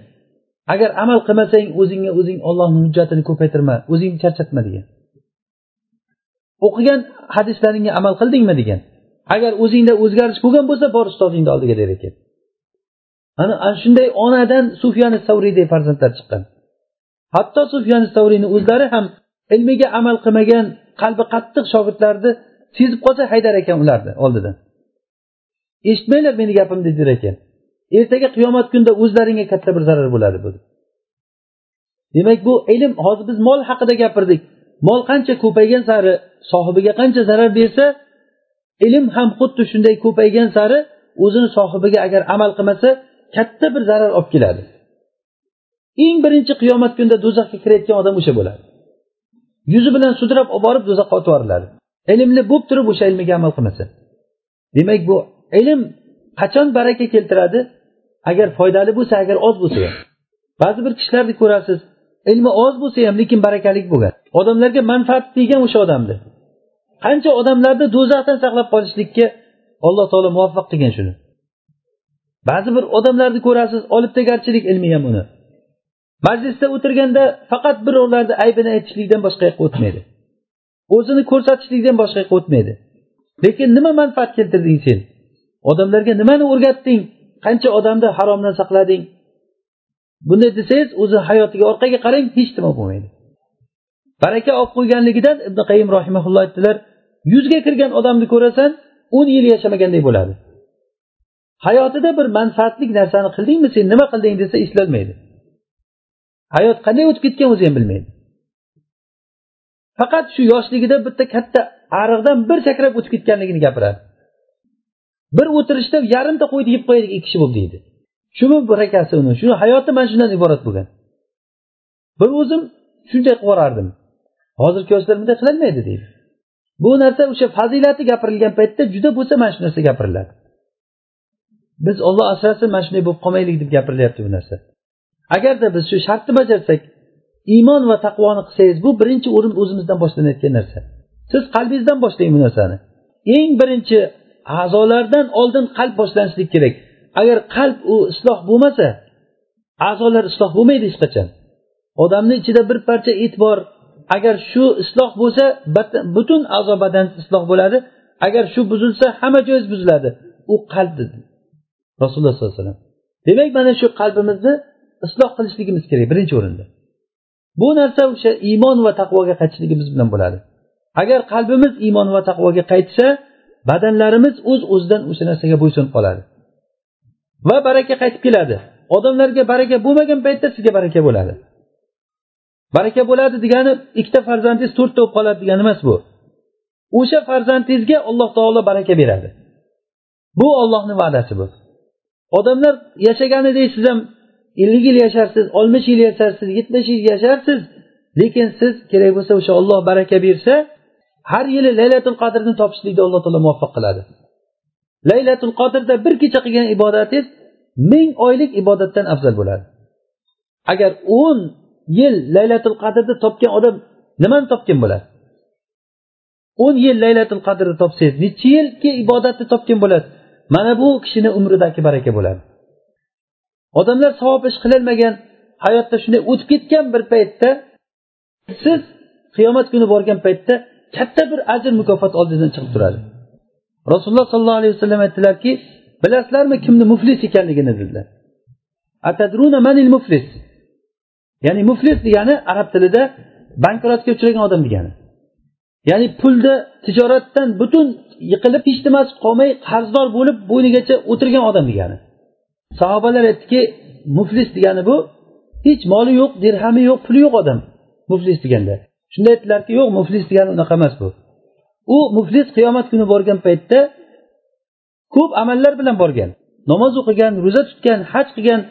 Agar amal qilmasang o'zingga o'zing ollohni hujjatini ko'paytirma o'zingni charchatma degan. O'qigan hadislaringga amal qildingmi degan. Agar o'zingda o'zgarish bo'lgan bo'lsa bor ustozingni oldiga der ekan. Ana ana shunday onadan sufyani savriyday farzandlar chiqqan. Hatto sufyani savriyni o'zlari ham ilmiga amal qilmagan qalbi qattiq shogirdlarni sezib qolsa haydar ekan ularni oldidan. Eshitmanglar meni gapimni der ekan ertaga qiyomat kunida o'zlaringga katta bir zarar bo'ladi bu. Demak bu ilm hozir biz mol haqida gapirdik. Mol qancha ko'paygan sari sohibiga qancha zarar bersa ilm ham xuddi shunday ko'paygan sari o'zini sohibiga agar amal qilmasa katta bir zarar olib keladi. Eng birinchi qiyomat kunida do'zaxga kirayotgan odam o'sha bo'ladi. Yuzi bilan sudrab olib borib do'zaxqa otib yuboriladi. Ilmli bo'lib turib o'sha ilmiga amal qilmasa demak bu ilm qachon baraka keltiradi? Agar foydali bo'lsa agar oz bo'lsa ham. Ba'zi bir kishilarni ko'rasiz ilmi oz bo'lsa ham lekin barakali bo'lgan. Odamlarga manfaat tegan o'sha odamni qancha odamlarni do'zaxdan saqlab qolishlikka alloh taolo muvaffaq qilgan shuni. Ba'zi bir odamlarni ko'rasiz olibtagarchilik ilmi ham uni. Majlisda o'tirganda faqat birovlarni aybini aytishlikdan boshqa yoqqa o'tmaydi. O'zini ko'rsatishlikdan boshqa yoqqa o'tmaydi. Lekin nima manfaat keltirding sen? Odamlarga nimani o'rgatding? Qancha odamni haromdan saqlading bunday desangiz o'zi hayotiga orqaga qarang hech nima bo'lmaydi. Baraka olib qo'yganligidan ibn qayim rahimaulloh aytdilar yuzga kirgan odamni ko'rasan o'n yil yashamaganday bo'ladi. Hayotida bir manfaatli narsani qildingmi sen? Nima qilding? desa eslolmaydi hayot qanday o'tib ketgan o'zi ham bilmaydi. Faqat shu yoshligida bitta katta ariqdan bir sakrab o'tib ketganligini gapiradi. Bir o'tirishda yarimta qo'yni yeb qo'yaylik ikki kishi bo'lib deydi. Shumi barakasi uni? Shuni hayoti mana shundan iborat bo'lgan. Bir o'zim shunday qilib yuborardim hozirgi yoshlar bunday qilolmaydi deydi. Bu narsa o'sha fazilati gapirilgan paytda juda bo'lsa mana shu narsa gapiriladi. Biz olloh asrasin mana shunday bo'lib qolmaylik deb gapirilyapti bu narsa. Agarda biz shu shartni bajarsak iymon va taqvoni qilsangiz bu birinchi o'rin o'zimizdan boshlanayotgan narsa. Siz qalbingizdan boshlang bu narsani. Eng birinchi a'zolardan oldin qalb boshlanishlik kerak. Agar qalb u isloh bo'lmasa a'zolar isloh bo'lmaydi hech qachon. Odamni ichida bir parcha et bor agar shu isloh bo'lsa butun a'zo badan isloh bo'ladi. Agar shu buzilsa hamma joyingiz buziladi. U qalb dedi. Rasululloh sollallohu alayhi vasallam. Demak mana shu qalbimizni isloh qilishligimiz kerak birinchi o'rinda. Bu narsa o'sha iymon va taqvoga qaytishligimiz bilan bo'ladi. Agar qalbimiz iymon va taqvoga qaytsa badanlarimiz o'z uz o'zidan o'sha narsaga bo'ysunib qoladi. Va baraka qaytib keladi. Odamlarga baraka bo'lmagan paytda sizga baraka bo'ladi. Baraka bo'ladi degani ikkita farzandingiz to'rtta bo'lib qoladi degani emas bu. O'sha farzandingizga alloh taolo baraka beradi. Bu ollohni va'dasi bu. Odamlar yashaganidek siz ham ellik yil yasharsiz oltmish yil yasharsiz yetmish yil yasharsiz. Lekin siz kerak bo'lsa o'sha olloh baraka bersa har yili laylatul qadrni topishlikda alloh taolo muvaffaq qiladi. Laylatul qadrda bir kecha qilgan ibodatingiz ming oylik ibodatdan afzal bo'ladi. Agar o'n yil laylatul qadrda topgan odam nimani topgan bo'ladi? o'n yil laylatul qadrni topsangiz necha yilki ibodatni topgan bo'ladi? Mana bu kishini umridagi baraka bo'ladi. Odamlar savob ish qilolmagan hayotda shunday o'tib ketgan bir paytda siz qiyomat kuni borgan paytda katta bir ajr mukofot oldingizdan chiqib turadi. Rasululloh sollallohu alayhi vasallam aytdilarki bilasizlarmi kimni muflis ekanligini? dedilar. Atadruna manil muflis. Ya'ni muflis degani arab tilida bankrotga uchragan odam degani. Ya'ni pulda tijoratdan butun yiqilib hech nimasi qolmay qarzdor bo'lib bo'ynigacha o'tirgan odam degani. Sahobalar aytdiki muflis degani bu hech moli yo'q dirhami yo'q puli yo'q odam muflis deganda. Shunda aytdilarki yo'q muflis degani unaqa emas bu. U muflis qiyomat kuni borgan paytda ko'p amallar bilan borgan. Namoz o'qigan ro'za tutgan haj qilgan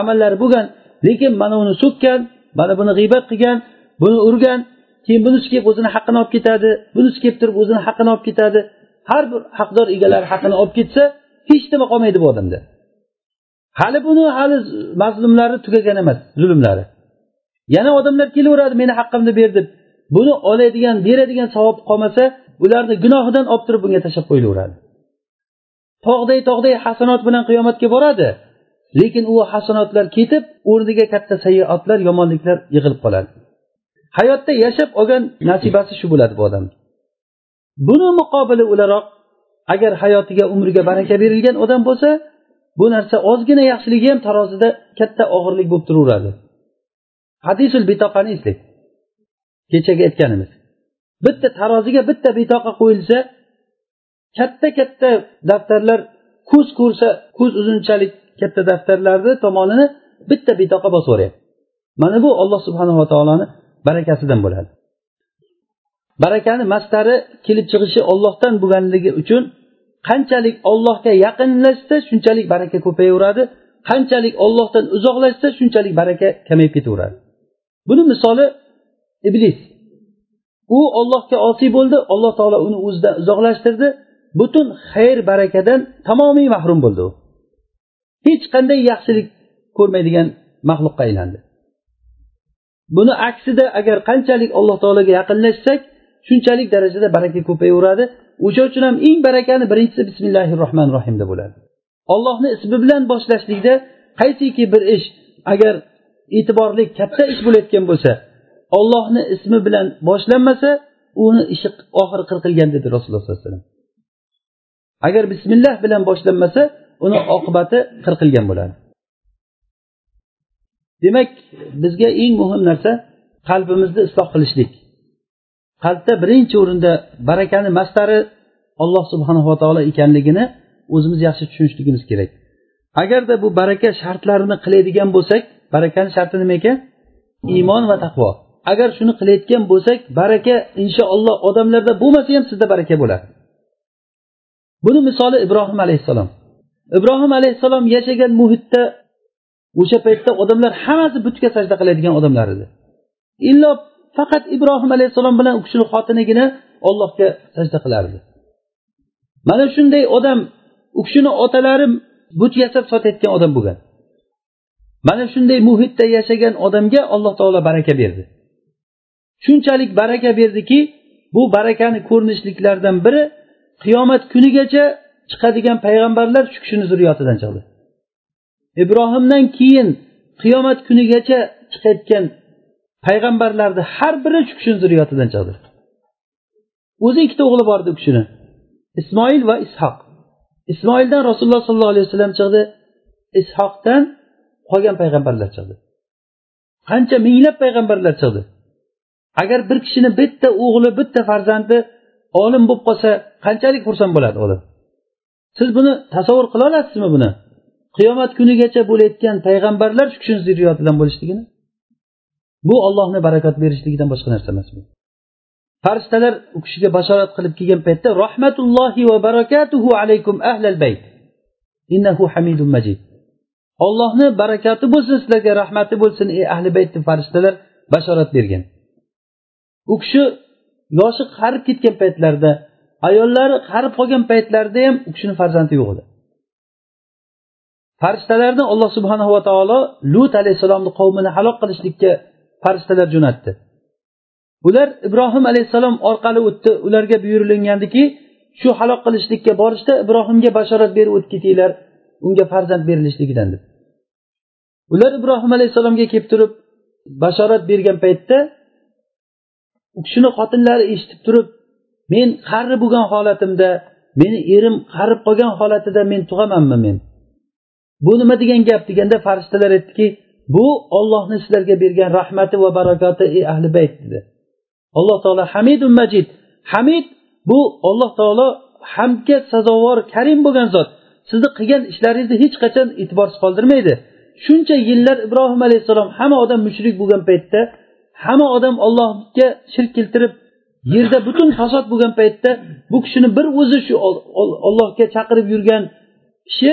amallari bo'lgan lekin mana uni so'kkan mana buni g'iybat qilgan buni urgan keyin bunisi kelib o'zini haqqini olib ketadi bunisi kelib turib o'zini haqqini olib ketadi. Har bir haqdor egalari haqqini olib ketsa hech nima qolmaydi bu odamda. Hali buni hali mazlumlari tugagan emas zulmlari. Yana odamlar kelaveradi meni haqqimni ber deb. Buni oladigan beradigan savob qolmasa ularni gunohidan olib turib bunga tashlab qo'yilaveradi tog'day tog'day hasanot bilan qiyomatga boradi. Lekin u hasanotlar ketib o'rniga katta sayyoatlar yomonliklar yig'ilib qoladi. Hayotda yashab olgan nasibasi shu bo'ladi bu odam. Buni muqobili o'laroq agar hayotiga umriga baraka berilgan odam bo'lsa bu narsa ozgina yaxshiligi ham tarozida katta og'irlik bo'lib turaveradi. Hadisul bitoqani eslang kechagi aytganimiz. Bitta taroziga bitta bitoqa qo'yilsa katta katta daftarlar ko'z ko'rsa ko'z uzunchalik katta daftarlarni tomonini bitta bitoqa bosib yuboryapti. Mana bu olloh subhanava taoloni barakasidan bo'ladi. Barakani mastari kelib chiqishi ollohdan bo'lganligi uchun qanchalik ollohga yaqinlashsa shunchalik baraka ko'payaveradi. Qanchalik ollohdan uzoqlashsa shunchalik baraka kamayib ketaveradi. Buni misoli iblis. U ollohga osiy bo'ldi alloh taolo uni o'zidan uzoqlashtirdi. Butun xayr barakadan tamomiy mahrum bo'ldi u. Hech qanday yaxshilik ko'rmaydigan maxluqqa aylandi. Buni aksida agar qanchalik alloh taologa yaqinlashsak shunchalik darajada baraka ko'payaveradi. O'sha uchun ham eng barakani birinchisi bismillahi rohmanir rohimda bo'ladi. Ollohni ismi bilan boshlashlikda qaysiki bir ish agar e'tiborli katta ish bo'layotgan bo'lsa ollohni ismi bilan boshlanmasa uni ishi oxiri qirqilgan dedi rasululloh sollallohu alayhi vasallam. Agar bismillah bilan boshlanmasa uni oqibati qirqilgan bo'ladi. Demak bizga eng muhim narsa qalbimizni isloh qilishlik. Qalbda birinchi o'rinda barakani mastari alloh subhanava taolo ekanligini o'zimiz yaxshi tushunishligimiz kerak. Agarda bu baraka shartlarini qiladigan bo'lsak barakani sharti nima ekan? Iymon va taqvo. Agar shuni qilayotgan bo'lsak baraka inshaalloh odamlarda bo'lmasa ham sizda baraka bo'ladi. Buni misoli ibrohim alayhissalom. Ibrohim alayhissalom yashagan muhitda o'sha paytda odamlar hammasi butga sajda qiladigan odamlar edi. Illo faqat ibrohim alayhissalom bilan u kishini xotinigina ollohga sajda qilardi. Mana shunday odam u kishini otalari but yasab sotayotgan odam bo'lgan. Mana shunday muhitda yashagan odamga alloh taolo baraka berdi. Shunchalik baraka berdiki bu barakani ko'rinishliklaridan biri qiyomat kunigacha chiqadigan payg'ambarlar shu kishini zurriyotidan chiqdi ibrohimdan keyin qiyomat kunigacha chiqayotgan payg'ambarlarni har biri shu kishini zurriyotidan chiqdi o'zi ikkita o'g'li bor edi u kishini. Ismoil va ishoq ismoildan rasululloh sollallohu alayhi vasallam chiqdi. Ishoqdan qolgan payg'ambarlar chiqdi. Qancha minglab payg'ambarlar chiqdi. Agar bir kishini bitta o'g'li bitta farzandi olim bo'lib qolsa qanchalik xursand bo'ladi odam? Siz buni tasavvur qila olasizmi buni? Qiyomat kunigacha bo'layotgan payg'ambarlar shu kishini zurriyotidan bo'lishligini? Bu ollohni barakat berishligidan boshqa narsa emas bu. Farishtalar u kishiga bashorat qilib kelgan paytda rahmatullohi va barakatuhu alaykum ahlal bayt innahu hamidun majid. Ollohni barakati bo'lsin sizlarga rahmati bo'lsin ey ahli bayt deb farishtalar bashorat bergan. U kishi yoshi qarib ketgan paytlarida ayollari qarib qolgan paytlarida ham u kishini farzandi yo'q edi. Farishtalarni alloh subhanahu va taolo lut alayhissalomni qavmini halok qilishlikka farishtalar jo'natdi. Ular ibrohim alayhissalom orqali o'tdi. Ularga buyurilgandiki shu halok qilishlikka borishda ibrohimga bashorat berib o'tib ketinglar unga farzand berilishligidan deb. Ular ibrohim alayhissalomga kelib turib bashorat bergan paytda u kishini xotinlari eshitib turib men qari bo'lgan holatimda meni erim qarib qolgan holatida men tug'amanmi men? Bu nima degan gap? deganda farishtalar aytdiki bu ollohni sizlarga bergan rahmati va barakoti ey ahli bayt dedi. Alloh taolo hamidun majid. Hamid bu olloh taolo hamdga sazovor karim bo'lgan zot. Sizni qilgan ishlaringizni hech qachon e'tiborsiz qoldirmaydi. Shuncha yillar ibrohim alayhissalom hamma odam mushrik bo'lgan paytda hamma odam ollohga shirk keltirib yerda butun fasod bo'lgan paytda bu kishini bir o'zi shu ollohga chaqirib yurgan kishi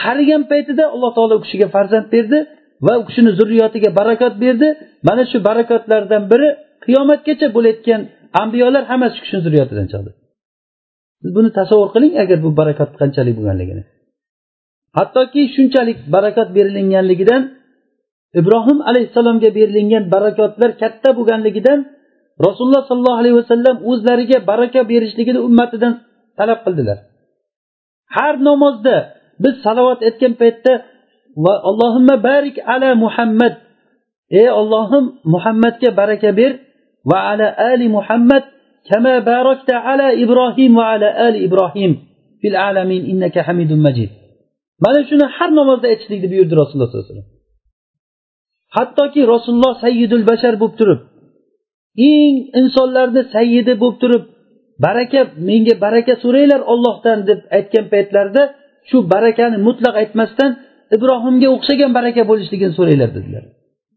qarigan paytida alloh taolo u kishiga farzand berdi. Va u kishini zurriyotiga barakot berdi. Mana shu barakotlardan biri qiyomatgacha bo'layotgan ambiyolar hammasi shu kishini zurriyotidan chiqdi siz buni tasavvur qiling agar bu barakat qanchalik bo'lganligini. Hattoki shunchalik barakat berilinganligidan ibrohim alayhissalomga berilingan barakotlar katta bo'lganligidan rasululloh sollallohu alayhi vasallam o'zlariga baraka berishligini ummatidan talab qildilar. Har namozda biz salovat aytgan paytda allohimma barik ala muhammad. Ey ollohim muhammadga baraka ber va ala ali muhammad kama barakta ala ibrohim va ala ali ibrohim fil alamin innaka hamidun majid. Mana shuni har namozda aytishlikni buyurdi rasululloh sollallohu alayhi vasallam. Hattoki rasululloh sayyidul bashar bo'lib turib eng insonlarni sayyidi bo'lib turib baraka menga baraka so'ranglar ollohdan deb aytgan paytlarida shu barakani mutlaq aytmasdan ibrohimga o'xshagan baraka bo'lishligini so'ranglar dedilar.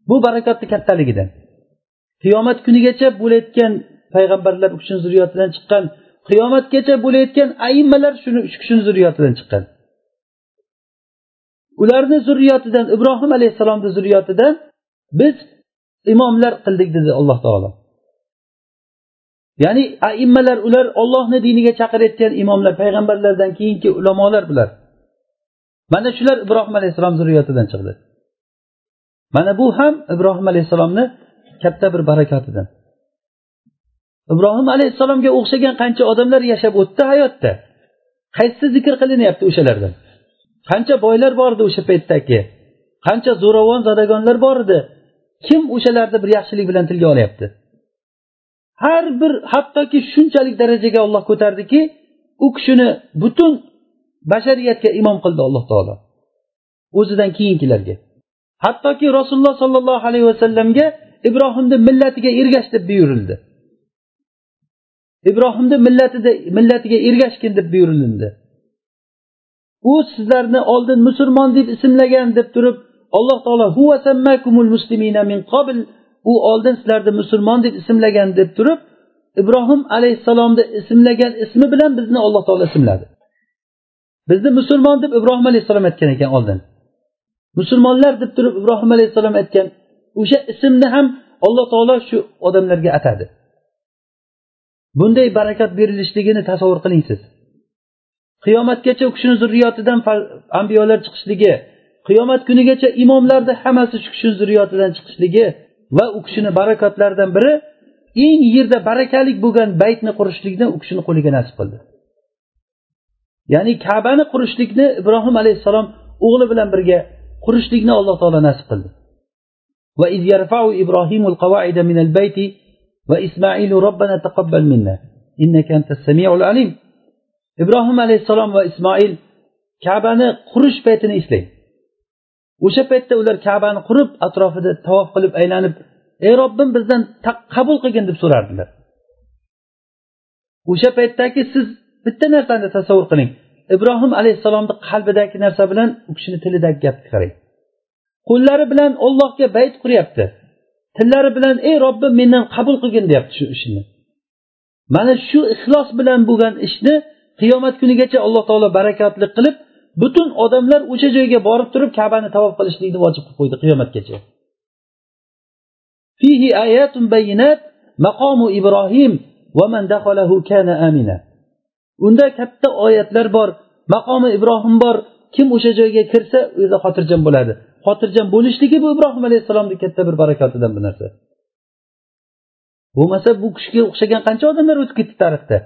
Bu barakatni kattaligidan. Qiyomat kunigacha bo'layotgan payg'ambarlar u kishini zurriyotidan chiqqan qiyomatgacha bo'layotgan aimmalar shuni shu kishini zurriyotidan chiqqan. Ularni zurriyotidan ibrohim alayhissalomni zurriyotidan biz imomlar qildik dedi alloh taolo. Ya'ni aimmalar ular ollohni diniga chaqirayotgan imomlar payg'ambarlardan keyingi ulamolar bular. Mana shular ibrohim alayhissalom zurriyatidan chiqdi. Mana bu ham ibrohim alayhissalomni katta bir barakatidan. Ibrohim alayhissalomga o'xshagan qancha odamlar yashab o'tdi hayotda. Qaysi zikr qilinyapti o'shalardan? Qancha boylar bor edi o'sha paytdagi? Qancha zo'ravon zodagonlar bor edi kim o'shalarni bir yaxshilik bilan tilga olyapti? Har bir hattoki shunchalik darajaga olloh ko'tardiki u kishini butun bashariyatga imom qildi alloh taolo. O'zidan keyingilarga. Hattoki rasululloh sollallohu alayhi vasallamga ibrohimni millatiga ergash deb buyurildi. Ibrohimni millatida millatiga ergashgin deb buyurilindi. U sizlarni oldin musulmon deb ismlagan deb turib alloh taolo min qabl. U oldin sizlarni musulmon deb ismlagan deb turib ibrohim alayhissalomni ismlagan ismi bilan bizni alloh taolo ismladi. Bizni musulmon deb ibrohim alayhissalom aytgan ekan oldin. Musulmonlar deb turib ibrohim alayhissalom aytgan o'sha ismni ham alloh taolo shu odamlarga atadi. Bunday barakat berilishligini tasavvur qiling siz. Qiyomatgacha u kishini zurriyotidan ambiyolar chiqishligi qiyomat kunigacha imomlarni hammasi shu kishini zurriyotidan chiqishligi va u kishini barakatlaridan biri eng yerda barakalik bo'lgan baytni qurishlikni u kishini qo'liga nasib qildi. ya'ni kabani qurishlikni ibrohim alayhissalom o'g'li bilan birga qurishlikni alloh taolo nasib qildi. Va iz yarfau ibrohimul qavaida minal bayti va ismailu robbana taqabbal minna innaka antas samiul alim. Ibrohim alayhissalom va ismoil kabani qurish paytini eslang. O'sha paytda ular kabani qurib atrofida tavof qilib aylanib ey robbim bizdan qabul qilgin deb so'rardilar. O'sha paytdagi siz bitta narsani tasavvur qiling. Ibrohim alayhissalomni qalbidagi narsa bilan u kishini tilidagi gapni qarang. Qo'llari bilan ollohga bayt quryapti. Tillari bilan ey robbim mendan qabul qilgin deyapti shu ishni. Mana shu ixlos bilan bo'lgan ishni qiyomat kunigacha alloh taolo barakatli qilib butun odamlar o'sha joyga borib turib kabani tavof qilishlikni vojib qilib qo'ydi qiyomatgacha. Fihi ayatun bayinat maqomu ibrohim va man dakhalahu kana amina. Unda katta oyatlar bor maqomi ibrohim bor. Kim o'sha joyga kirsa u xotirjam bo'ladi. Xotirjam bo'lishligi bu ibrohim alayhissalomni katta bir barakatidan bu narsa. Bo'lmasa bu kishiga o'xshagan qancha odamlar o'tib ketdi tarixda?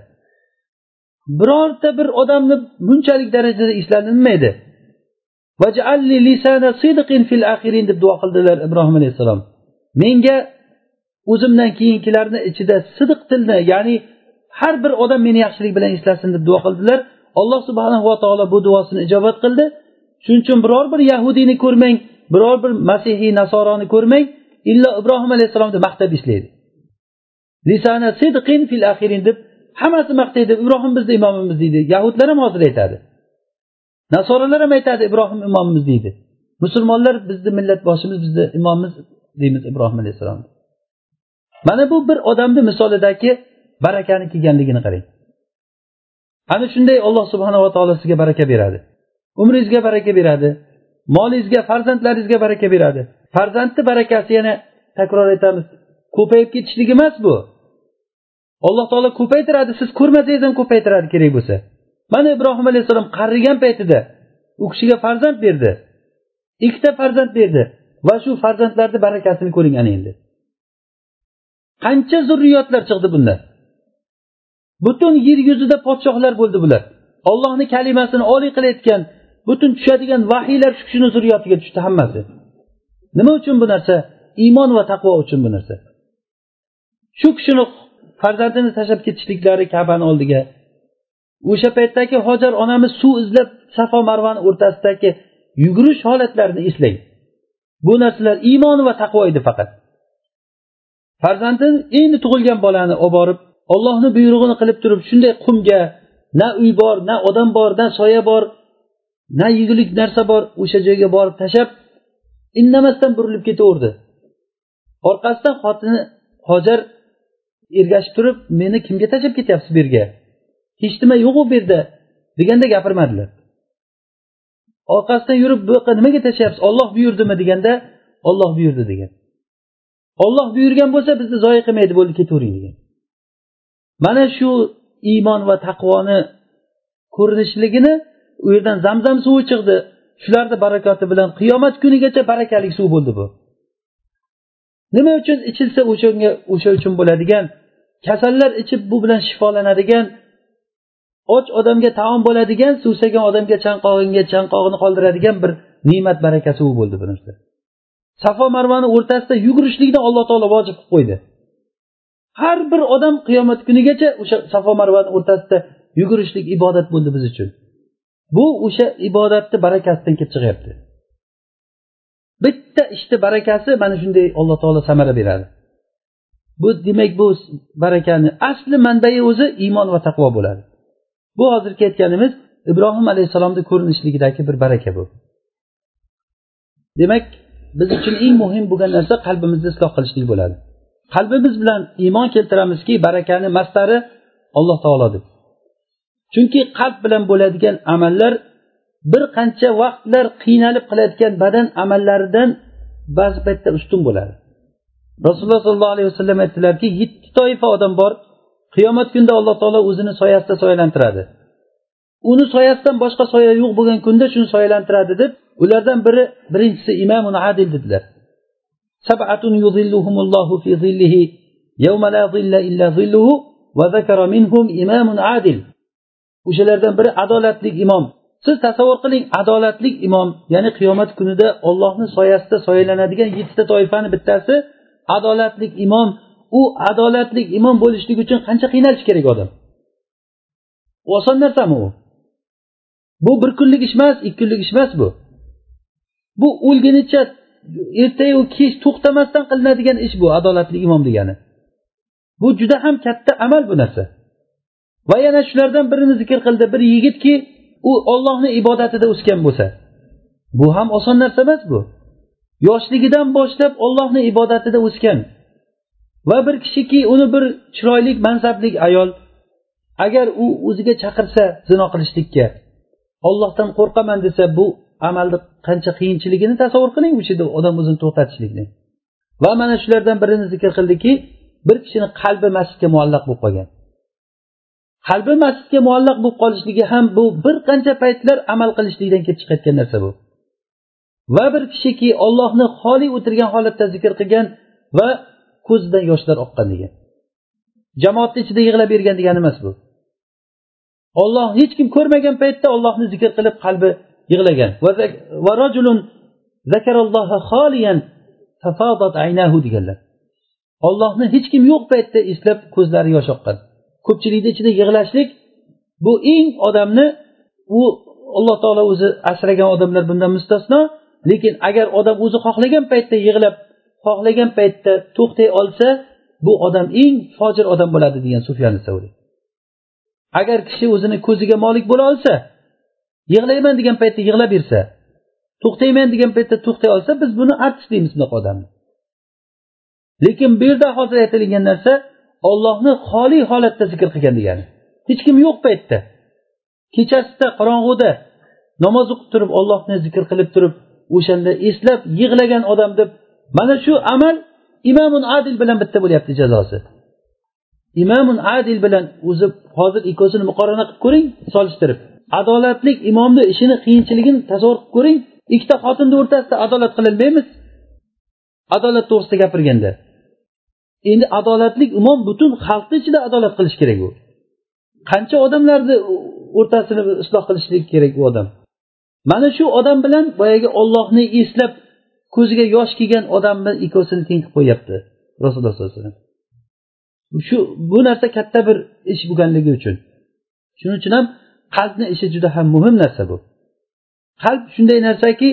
Birorta bir odamni bunchalik darajada eslanilmaydi. Deb duo qildilar ibrohim alayhissalom. Menga o'zimdan keyingilarni ichida sidiq tilni ya'ni har bir odam meni yaxshilik bilan eslasin deb duo qildilar. Alloh subhanava taolo bu duosini ijobat qildi. Shuning uchun biror bir yahudiyni ko'rmang biror bir masihiy nasoroni ko'rmang illo ibrohim alayhissalomni maqtab eslaydi lisana sidqin fil axirin deb hammasi maqtaydi ibrohim bizni imomimiz deydi. Yahudlar ham hozir aytadi. Nasoralar ham aytadi ibrohim imomimiz deydi. Musulmonlar bizni millatboshimiz bizni imomimiz deymiz ibrohim alayhissalom mana bu bir odamni misolidagi barakani kelganligini qarang. Ana shunday alloh subhanava taolo sizga baraka beradi. Umringizga baraka beradi. Molingizga farzandlaringizga baraka beradi. Farzandni barakasi yana takror aytamiz ko'payib ketishligi emas bu. Alloh taolo ko'paytiradi siz ko'rmasangiz ham ko'paytiradi kerak bo'lsa. Mana ibrohim alayhissalom qarigan paytida u kishiga farzand berdi. Ikkita farzand berdi va shu farzandlarni barakasini ko'ring ana endi. Qancha zurriyotlar chiqdi bundan. Butun yer yuzida podshohlar bo'ldi bular. Ollohni kalimasini oliy qilayotgan butun tushadigan vahiylar shu kishini zurriyotiga tushdi hammasi. Nima uchun bu narsa? Iymon va taqvo uchun bu narsa. Shu kishini farzandini tashlab ketishliklari kabani oldiga. O'sha paytdagi hojar onamiz suv izlab safo marvani o'rtasidagi yugurish holatlarini eslang bu narsalar iymon va taqvo edi faqat. Farzandini endi tug'ilgan bolani olib borib ollohni buyrug'ini qilib turib shunday qumga na uy bor na odam bor na soya bor na yegulik narsa bor o'sha joyga borib tashlab indamasdan burilib ketaverdi. Orqasidan xotini hojar ergashib turib meni kimga tashlab ketyapsiz bu yerga? Hech nima yo'qu bu yerda deganda gapirmadilar. Orqasidan yurib bu yoqqa nimaga tashlayapsiz olloh buyurdimi? deganda olloh buyurdi degan. Olloh buyurgan bo'lsa bizni zoya qilmaydi bo'ldi ketavering degan. Mana shu iymon va taqvoni ko'rinishligini u yerdan zamzam suvi chiqdi. Shularni barakoti bilan qiyomat kunigacha barakali suv bo'ldi bu. Nima uchun ichilsa o'shanga o'sha uchun bo'ladigan kasallar ichib bu bilan shifolanadigan och odamga taom bo'ladigan suvsagan odamga chanqog'inga chanqog'ini qoldiradigan bir ne'mat baraka suvi bo'ldi bu narsa. Safo marvani o'rtasida yugurishlikni alloh taolo vojib qilib qo'ydi. Har bir odam qiyomat kunigacha o'sha safo marvani o'rtasida yugurishlik ibodat bo'ldi biz uchun. Bu o'sha ibodatni barakasidan kelib chiqyapti. Bitta ishni barakasi mana shunday alloh taolo samara beradi. Bu demak bu barakani asli manbai o'zi iymon va taqvo bo'ladi. Bu hozirgi aytganimiz ibrohim alayhissalomni ko'rinishligidagi bir baraka bu. Demak biz uchun eng muhim bo'lgan narsa qalbimizni isloh qilishlik bo'ladi. Qalbimiz bilan iymon keltiramizki barakani mastari alloh taolodir chunki qalb bilan bo'ladigan amallar bir qancha vaqtlar qiynalib qilayotgan badan amallaridan ba'zi paytda ustun bo'ladi. Rasululloh sollallohu alayhi vasallam aytdilarki yetti toifa odam bor qiyomat kunida alloh taolo o'zini soyasida soyalantiradi. Uni soyasidan boshqa soya yo'q bo'lgan kunda shuni soyalantiradi deb ulardan biri birinchisi imomun adil dedilar. Sabatun يظلهم fi في yawma la zilla illa إلا ظله وذكر minhum إمام adil o'shalardan biri adolatli imom siz tasavvur qiling adolatli imom ya'ni qiyomat kunida ollohni soyasida soyalanadigan yettita toifani bittasi adolatli imom u adolatli imom bo'lishlik uchun qancha qiynalishi kerak odam? Oson narsami u? Bu bir kunlik ish emas ikki kunlik ish emas bu. Bu o'lgunicha ertayu kech to'xtamasdan qilinadigan ish bu adolatli imom degani. Bu juda ham katta amal bu narsa. Va yana shulardan birini zikr qildi bir yigitki u ollohni ibodatida o'sgan bo'lsa. Bu ham oson narsa emas bu. Yoshligidan boshlab ollohni ibodatida o'sgan. Va bir kishiki uni bir chiroyli mansabli ayol agar u o'ziga chaqirsa zino qilishlikka ollohdan qo'rqaman desa bu amalni qancha qiyinchiligini tasavvur qiling o'sha yerda odam o'zini to'xtatishlikni. Va mana shulardan birini zikr qildiki bir kishini qalbi masjidga muallaq bo'lib qolgan. Qalbi masjidga muallaq bo'lib qolishligi ham bu bir qancha paytlar amal qilishlikdan kelib chiqayotgan narsa bu. Va bir kishiki ollohni xoli o'tirgan holatda zikr qilgan va ko'zidan yoshlar oqqan degan. Jamoatni ichida yig'lab bergan degani emas bu. Olloh hech kim ko'rmagan paytda ollohni zikr qilib qalbi yig'lagan. Deganlar. Ollohni hech kim yo'q paytda eslab ko'zlari yosh oqqan. Ko'pchilikni ichida yig'lashlik bu eng odamni u alloh taolo o'zi asragan odamlar bundan mustasno lekin agar odam o'zi xohlagan paytda yig'lab xohlagan paytda to'xtay olsa bu odam eng fojir odam bo'ladi degan sufyan savriy agar kishi o'zini ko'ziga molik bo'la olsa yig'layman degan paytda yig'laversa to'xtayman degan paytda to'xtay olsa biz buni artist deymiz bunaqa odamni lekin bu yerda hozir aytilgan narsa ollohni xoli holatda zikr qilgan degani. Hech kim yo'q paytda. Kechasida qorong'uda namoz o'qib turib ollohni zikr qilib turib o'shanda eslab yig'lagan odam deb mana shu amal imomun adil bilan bitta bo'lyapti jazosi. Imomun adil bilan o'zi hozir ikkovsini muqorana qilib ko'ring solishtirib. Adolatli imomni ishini qiyinchiligini tasavvur qilib ko'ring. Ikkita xotinni o'rtasida adolat qilolmaymiz adolat to'g'risida gapirganda. Endi adolatli imom butun xalqni ichida adolat qilishi kerak u. Qancha odamlarni o'rtasini isloh qilishlik kerak u odam? Mana shu odam bilan boyagi ollohni eslab ko'ziga yosh kelgan odamni ikkovsini teng qilib qo'yyapti rasululloh sollallohu alayhi vasallam. Shu bu narsa katta bir ish bo'lganligi uchun. Shuning uchun ham qalbni ishi juda ham muhim narsa bu. Qalb shunday narsaki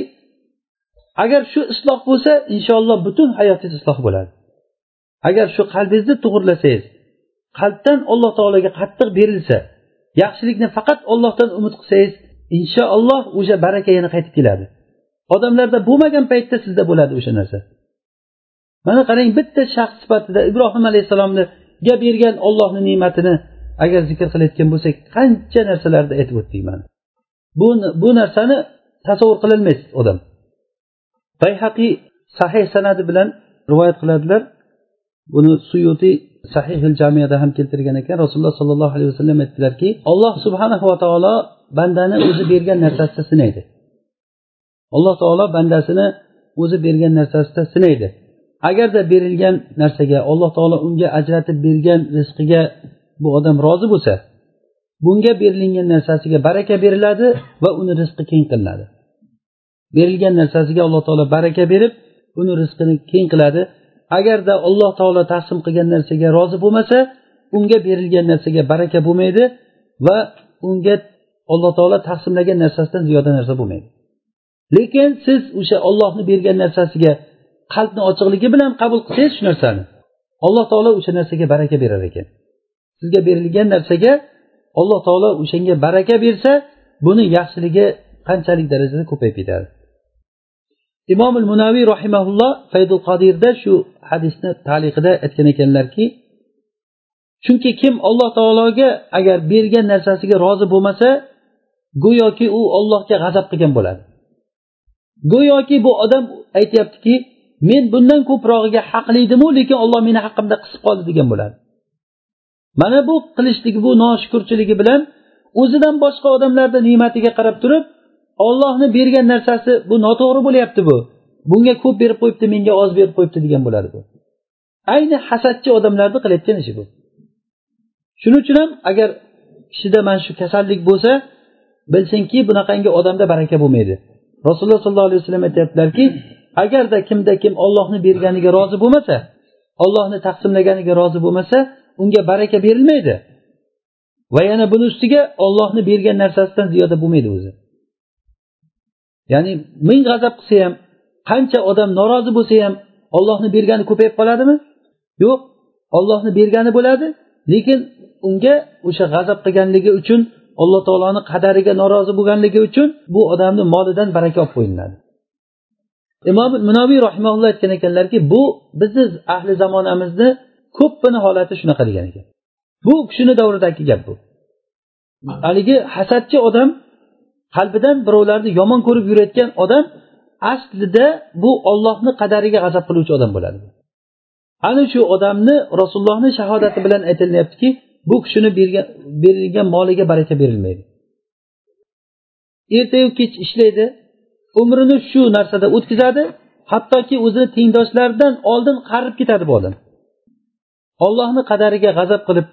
agar shu isloh bo'lsa inshaalloh butun hayotingiz isloh bo'ladi. Agar shu qalbingizni to'g'irlasangiz qalbdan alloh taologa qattiq berilsa yaxshilikni faqat ollohdan umid qilsangiz inshaalloh o'sha baraka yana qaytib keladi. Odamlarda bo'lmagan paytda sizda bo'ladi o'sha narsa. Mana qarang bitta shaxs sifatida ibrohim alayhissalomga bergan ollohni ne'matini agar zikr qilayotgan bo'lsak qancha narsalarni aytib o'tdik mana bu bu narsani tasavvur qilolmaydi odam. Bayhaqiy sahih sanadi bilan rivoyat qiladilar. Buni suyuti sahihil jamiyada ham keltirgan ekan. Rasululloh sollallohu alayhi vasallam aytdilarki alloh subhanahu va taolo bandani o'zi bergan narsasida sinaydi. Alloh taolo bandasini o'zi bergan narsasida sinaydi. Agarda berilgan narsaga alloh taolo unga ajratib bergan rizqiga bu odam rozi bo'lsa bunga berilingan narsasiga baraka beriladi va uni rizqi keng qilinadi. Berilgan narsasiga alloh taolo baraka berib uni rizqini keng qiladi. Agarda alloh taolo taqsim qilgan narsaga rozi bo'lmasa unga berilgan narsaga baraka bo'lmaydi va unga alloh taolo taqsimlagan narsasidan ziyoda narsa bo'lmaydi. Lekin siz o'sha ollohni bergan narsasiga qalbni ochiqligi bilan qabul qilsangiz shu narsani alloh taolo o'sha narsaga baraka berar ekan. Sizga berilgan narsaga alloh taolo o'shanga baraka bersa buni yaxshiligi qanchalik darajada ko'payib ketadi. Imom munaviy rahimaulloh faydul qodirda shu hadisni taliqida aytgan ekanlarki chunki kim alloh taologa agar bergan narsasiga rozi bo'lmasa go'yoki u ollohga g'azab qilgan bo'ladi. Go'yoki bu odam aytyaptiki men bundan ko'prog'iga haqli edimu lekin olloh meni haqqimda qisib qoldi degan bo'ladi. Mana bu qilishligi bu noshukurchiligi bilan o'zidan boshqa odamlarni ne'matiga qarab turib ollohni bergan narsasi bu noto'g'ri bo'lyapti bu. Bunga ko'p berib qo'yibdi menga oz berib qo'yibdi degan bo'ladi bu. Ayni hasadchi odamlarni qilayotgan ishi bu. Shuning uchun ham agar kishida mana shu kasallik bo'lsa bilsinki bunaqangi odamda baraka bo'lmaydi. Rasululloh sollallohu alayhi vasallam aytyaptilarki agarda kimda kim ollohni berganiga rozi bo'lmasa ollohni taqsimlaganiga rozi bo'lmasa unga baraka berilmaydi. Va yana buni ustiga ollohni bergan narsasidan ziyoda bo'lmaydi o'zi. Ya'ni ming g'azab qilsa ham qancha odam norozi bo'lsa ham ollohni bergani ko'payib qoladimi? Yo'q ollohni bergani bo'ladi lekin unga o'sha g'azab qilganligi uchun alloh taoloni qadariga norozi bo'lganligi uchun bu odamni molidan baraka olib qo'yiladi. Imom munoviy rahimaulloh aytgan ekanlarki bu bizni ahli zamonamizni ko'pini holati shunaqa degan ekan. Bu kishini davridagi gap bu. Haligi hasadchi odam qalbidan birovlarni yomon ko'rib yurayotgan odam aslida bu ollohni qadariga g'azab qiluvchi odam bo'ladi ana shu odamni rasulullohni shahodati bilan aytilyaptiki bu kishini berilgan moliga baraka berilmaydi. Ertayu kech ishlaydi umrini shu narsada o'tkazadi hattoki o'zini tengdoshlaridan oldin qarib ketadi bu odam. Ollohni qadariga g'azab qilib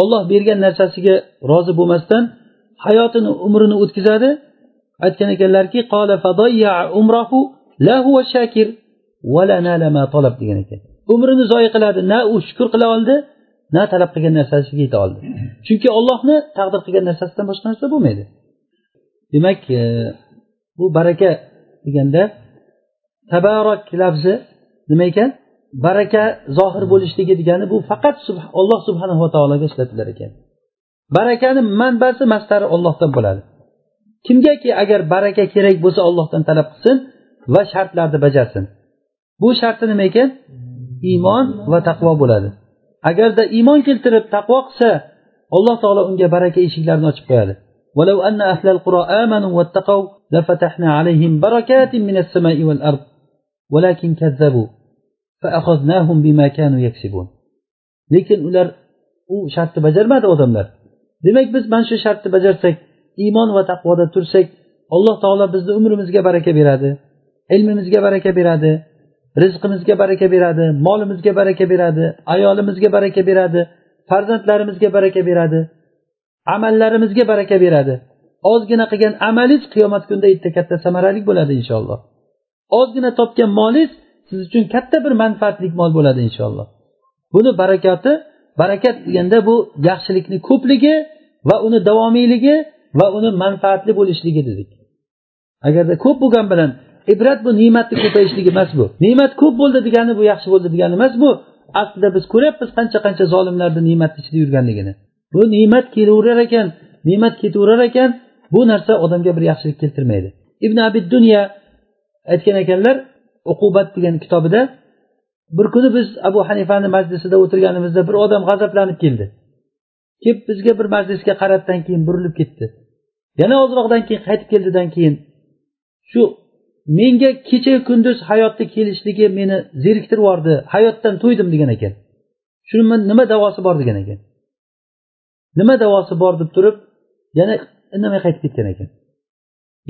olloh bergan narsasiga rozi bo'lmasdan hayotini umrini o'tkazadi. Aytgan ekanlarki degan ekan. Umrini zoya qiladi na u shukur qila oldi na talab qilgan narsasiga yeta oldi. Chunki ollohni taqdir qilgan narsasidan boshqa narsa bo'lmaydi. Demak e, bu baraka deganda tabarak lafzi nima ekan? baraka zohir bo'lishligi degani bu faqat alloh subhanava taologa ishlatilar ekan barakani manbasi mastari ollohdan bo'ladi kimgaki agar baraka kerak bo'lsa ollohdan talab qilsin va shartlarni bajarsin bu sharti nima ekan iymon va taqvo bo'ladi agarda iymon keltirib taqvo qilsa alloh taolo unga baraka eshiklarini ochib qo'yadi ولو أن أهل القرى آمنوا واتقوا لفتحنا عليهم بركات من السماء والأرض ولكن كذبوا lekin ular u shartni bajarmadi odamlar. Demak biz mana shu shartni bajarsak iymon va taqvoda tursak alloh taolo bizni umrimizga baraka beradi ilmimizga baraka beradi rizqimizga baraka beradi molimizga baraka beradi ayolimizga baraka beradi farzandlarimizga baraka beradi amallarimizga baraka beradi. Ozgina qilgan amaliz qiyomat kunida erta katta samarali bo'ladi inshaalloh. Ozgina topgan molingiz siz uchun katta bir manfaatli mol bo'ladi inshaalloh. Buni barakati barakat deganda bu yaxshilikni ko'pligi va uni davomiyligi va uni manfaatli bo'lishligi dedik. Agarda ko'p bo'lgani bilan ibrat bu ne'matni ko'payishligi emas bu. Ne'mat ko'p bo'ldi degani bu yaxshi bo'ldi degani emas bu. Aslida biz ko'ryapmiz qancha qancha zolimlarni ne'matni ichida yurganligini. Bu ne'mat kelaverar ekan ne'mat ketaverar ekan bu narsa odamga bir yaxshilik keltirmaydi. Ibn abid dunya aytgan ekanlar uqubat degan kitobida bir kuni biz abu hanifani majlisida o'tirganimizda bir odam g'azablanib keldi. Kelib bizga bir majlisga qaratdan keyin burilib ketdi. Yana ozroqdan keyin qaytib keldidan keyin shu menga kecha kunduz hayotda kelishligi meni zeriktirib yubordi hayotdan to'ydim degan ekan. Shuni nima davosi bor degan ekan. Nima davosi bor deb turib yana indamay qaytib ketgan ekan.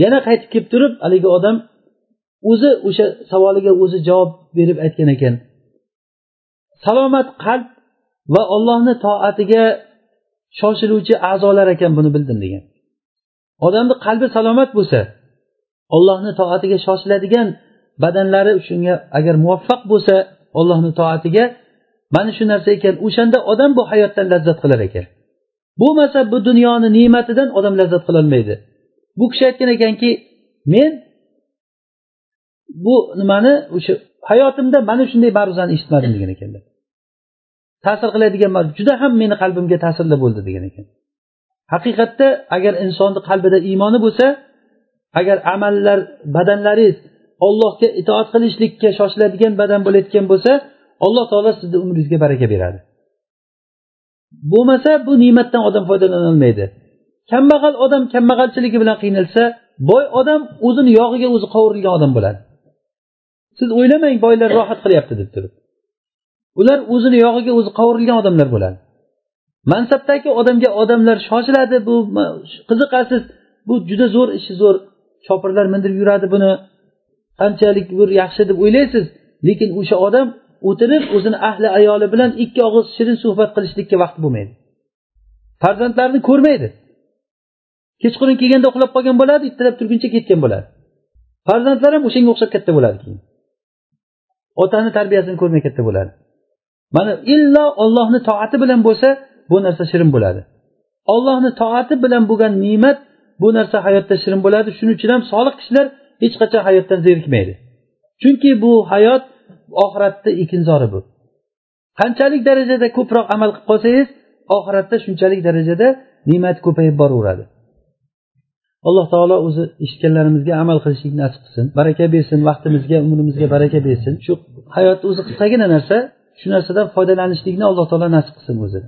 Yana qaytib kelib turib haligi odam o'zi o'sha savoliga o'zi javob berib aytgan ekan. Salomat qalb va ollohni toatiga shoshiluvchi a'zolar ekan buni bildim degan. Odamni qalbi salomat bo'lsa ollohni toatiga shoshiladigan badanlari shunga agar muvaffaq bo'lsa ollohni toatiga mana shu narsa ekan o'shanda odam bu hayotdan lazzat qilar ekan. Bo'lmasa bu dunyoni ne'matidan odam lazzat qilolmaydi. Bu kishi aytgan ekanki men bu nimani? O'sha hayotimda mana shunday ma'ruzani eshitmadim degan ekanlar ta'sir qiladigan juda ham meni qalbimga ta'sirli bo'ldi degan ekan. Haqiqatda agar insonni qalbida iymoni bo'lsa agar amallar badanlaringiz ollohga itoat qilishlikka shoshiladigan badan bo'layotgan bo'lsa alloh taolo sizni umringizga baraka beradi. Bo'lmasa bu ne'matdan odam foydalanolmaydi kambag'al odam kambag'alchiligi bilan qiynalsa boy odam o'zini yog'iga o'zi qovurilgan odam bo'ladi. Siz o'ylamang boylar rohat qilyapti deb turib. Ular o'zini yog'iga o'zi qovurilgan odamlar bo'ladi. Mansabdagi odamga odamlar shoshiladi bu qiziqasiz bu juda zo'r ishi zo'r chopirlar mindirib yuradi buni. Qanchalik bir yaxshi deb o'ylaysiz lekin o'sha odam o'tirib o'zini ahli ayoli bilan ikki og'iz shirin suhbat qilishlikka vaqti bo'lmaydi. Farzandlarini ko'rmaydi. Kechqurun kelganda uxlab qolgan bo'ladi ertalab turguncha ketgan bo'ladi. Farzandlar ham o'shanga o'xshab katta bo'ladi keyin. Otani tarbiyasini ko'rmay katta bo'ladi. Mana illo ollohni toati bilan bo'lsa bu narsa shirin bo'ladi. Ollohni toati bilan bo'lgan ne'mat bu narsa hayotda shirin bo'ladi. Shuning uchun ham solih kishilar hech qachon hayotdan zerikmaydi. Chunki bu hayot oxiratni ekinzori bu. Qanchalik darajada ko'proq amal qilib qolsangiz oxiratda shunchalik darajada ne'mat ko'payib boraveradi. Alloh taolo o'zi eshitganlarimizga amal qilishlikni nasib qilsin baraka bersin vaqtimizga umrimizga baraka bersin. Shu hayot o'zi qisqagina narsa shu narsadan foydalanishlikni alloh taolo nasib qilsin o'zi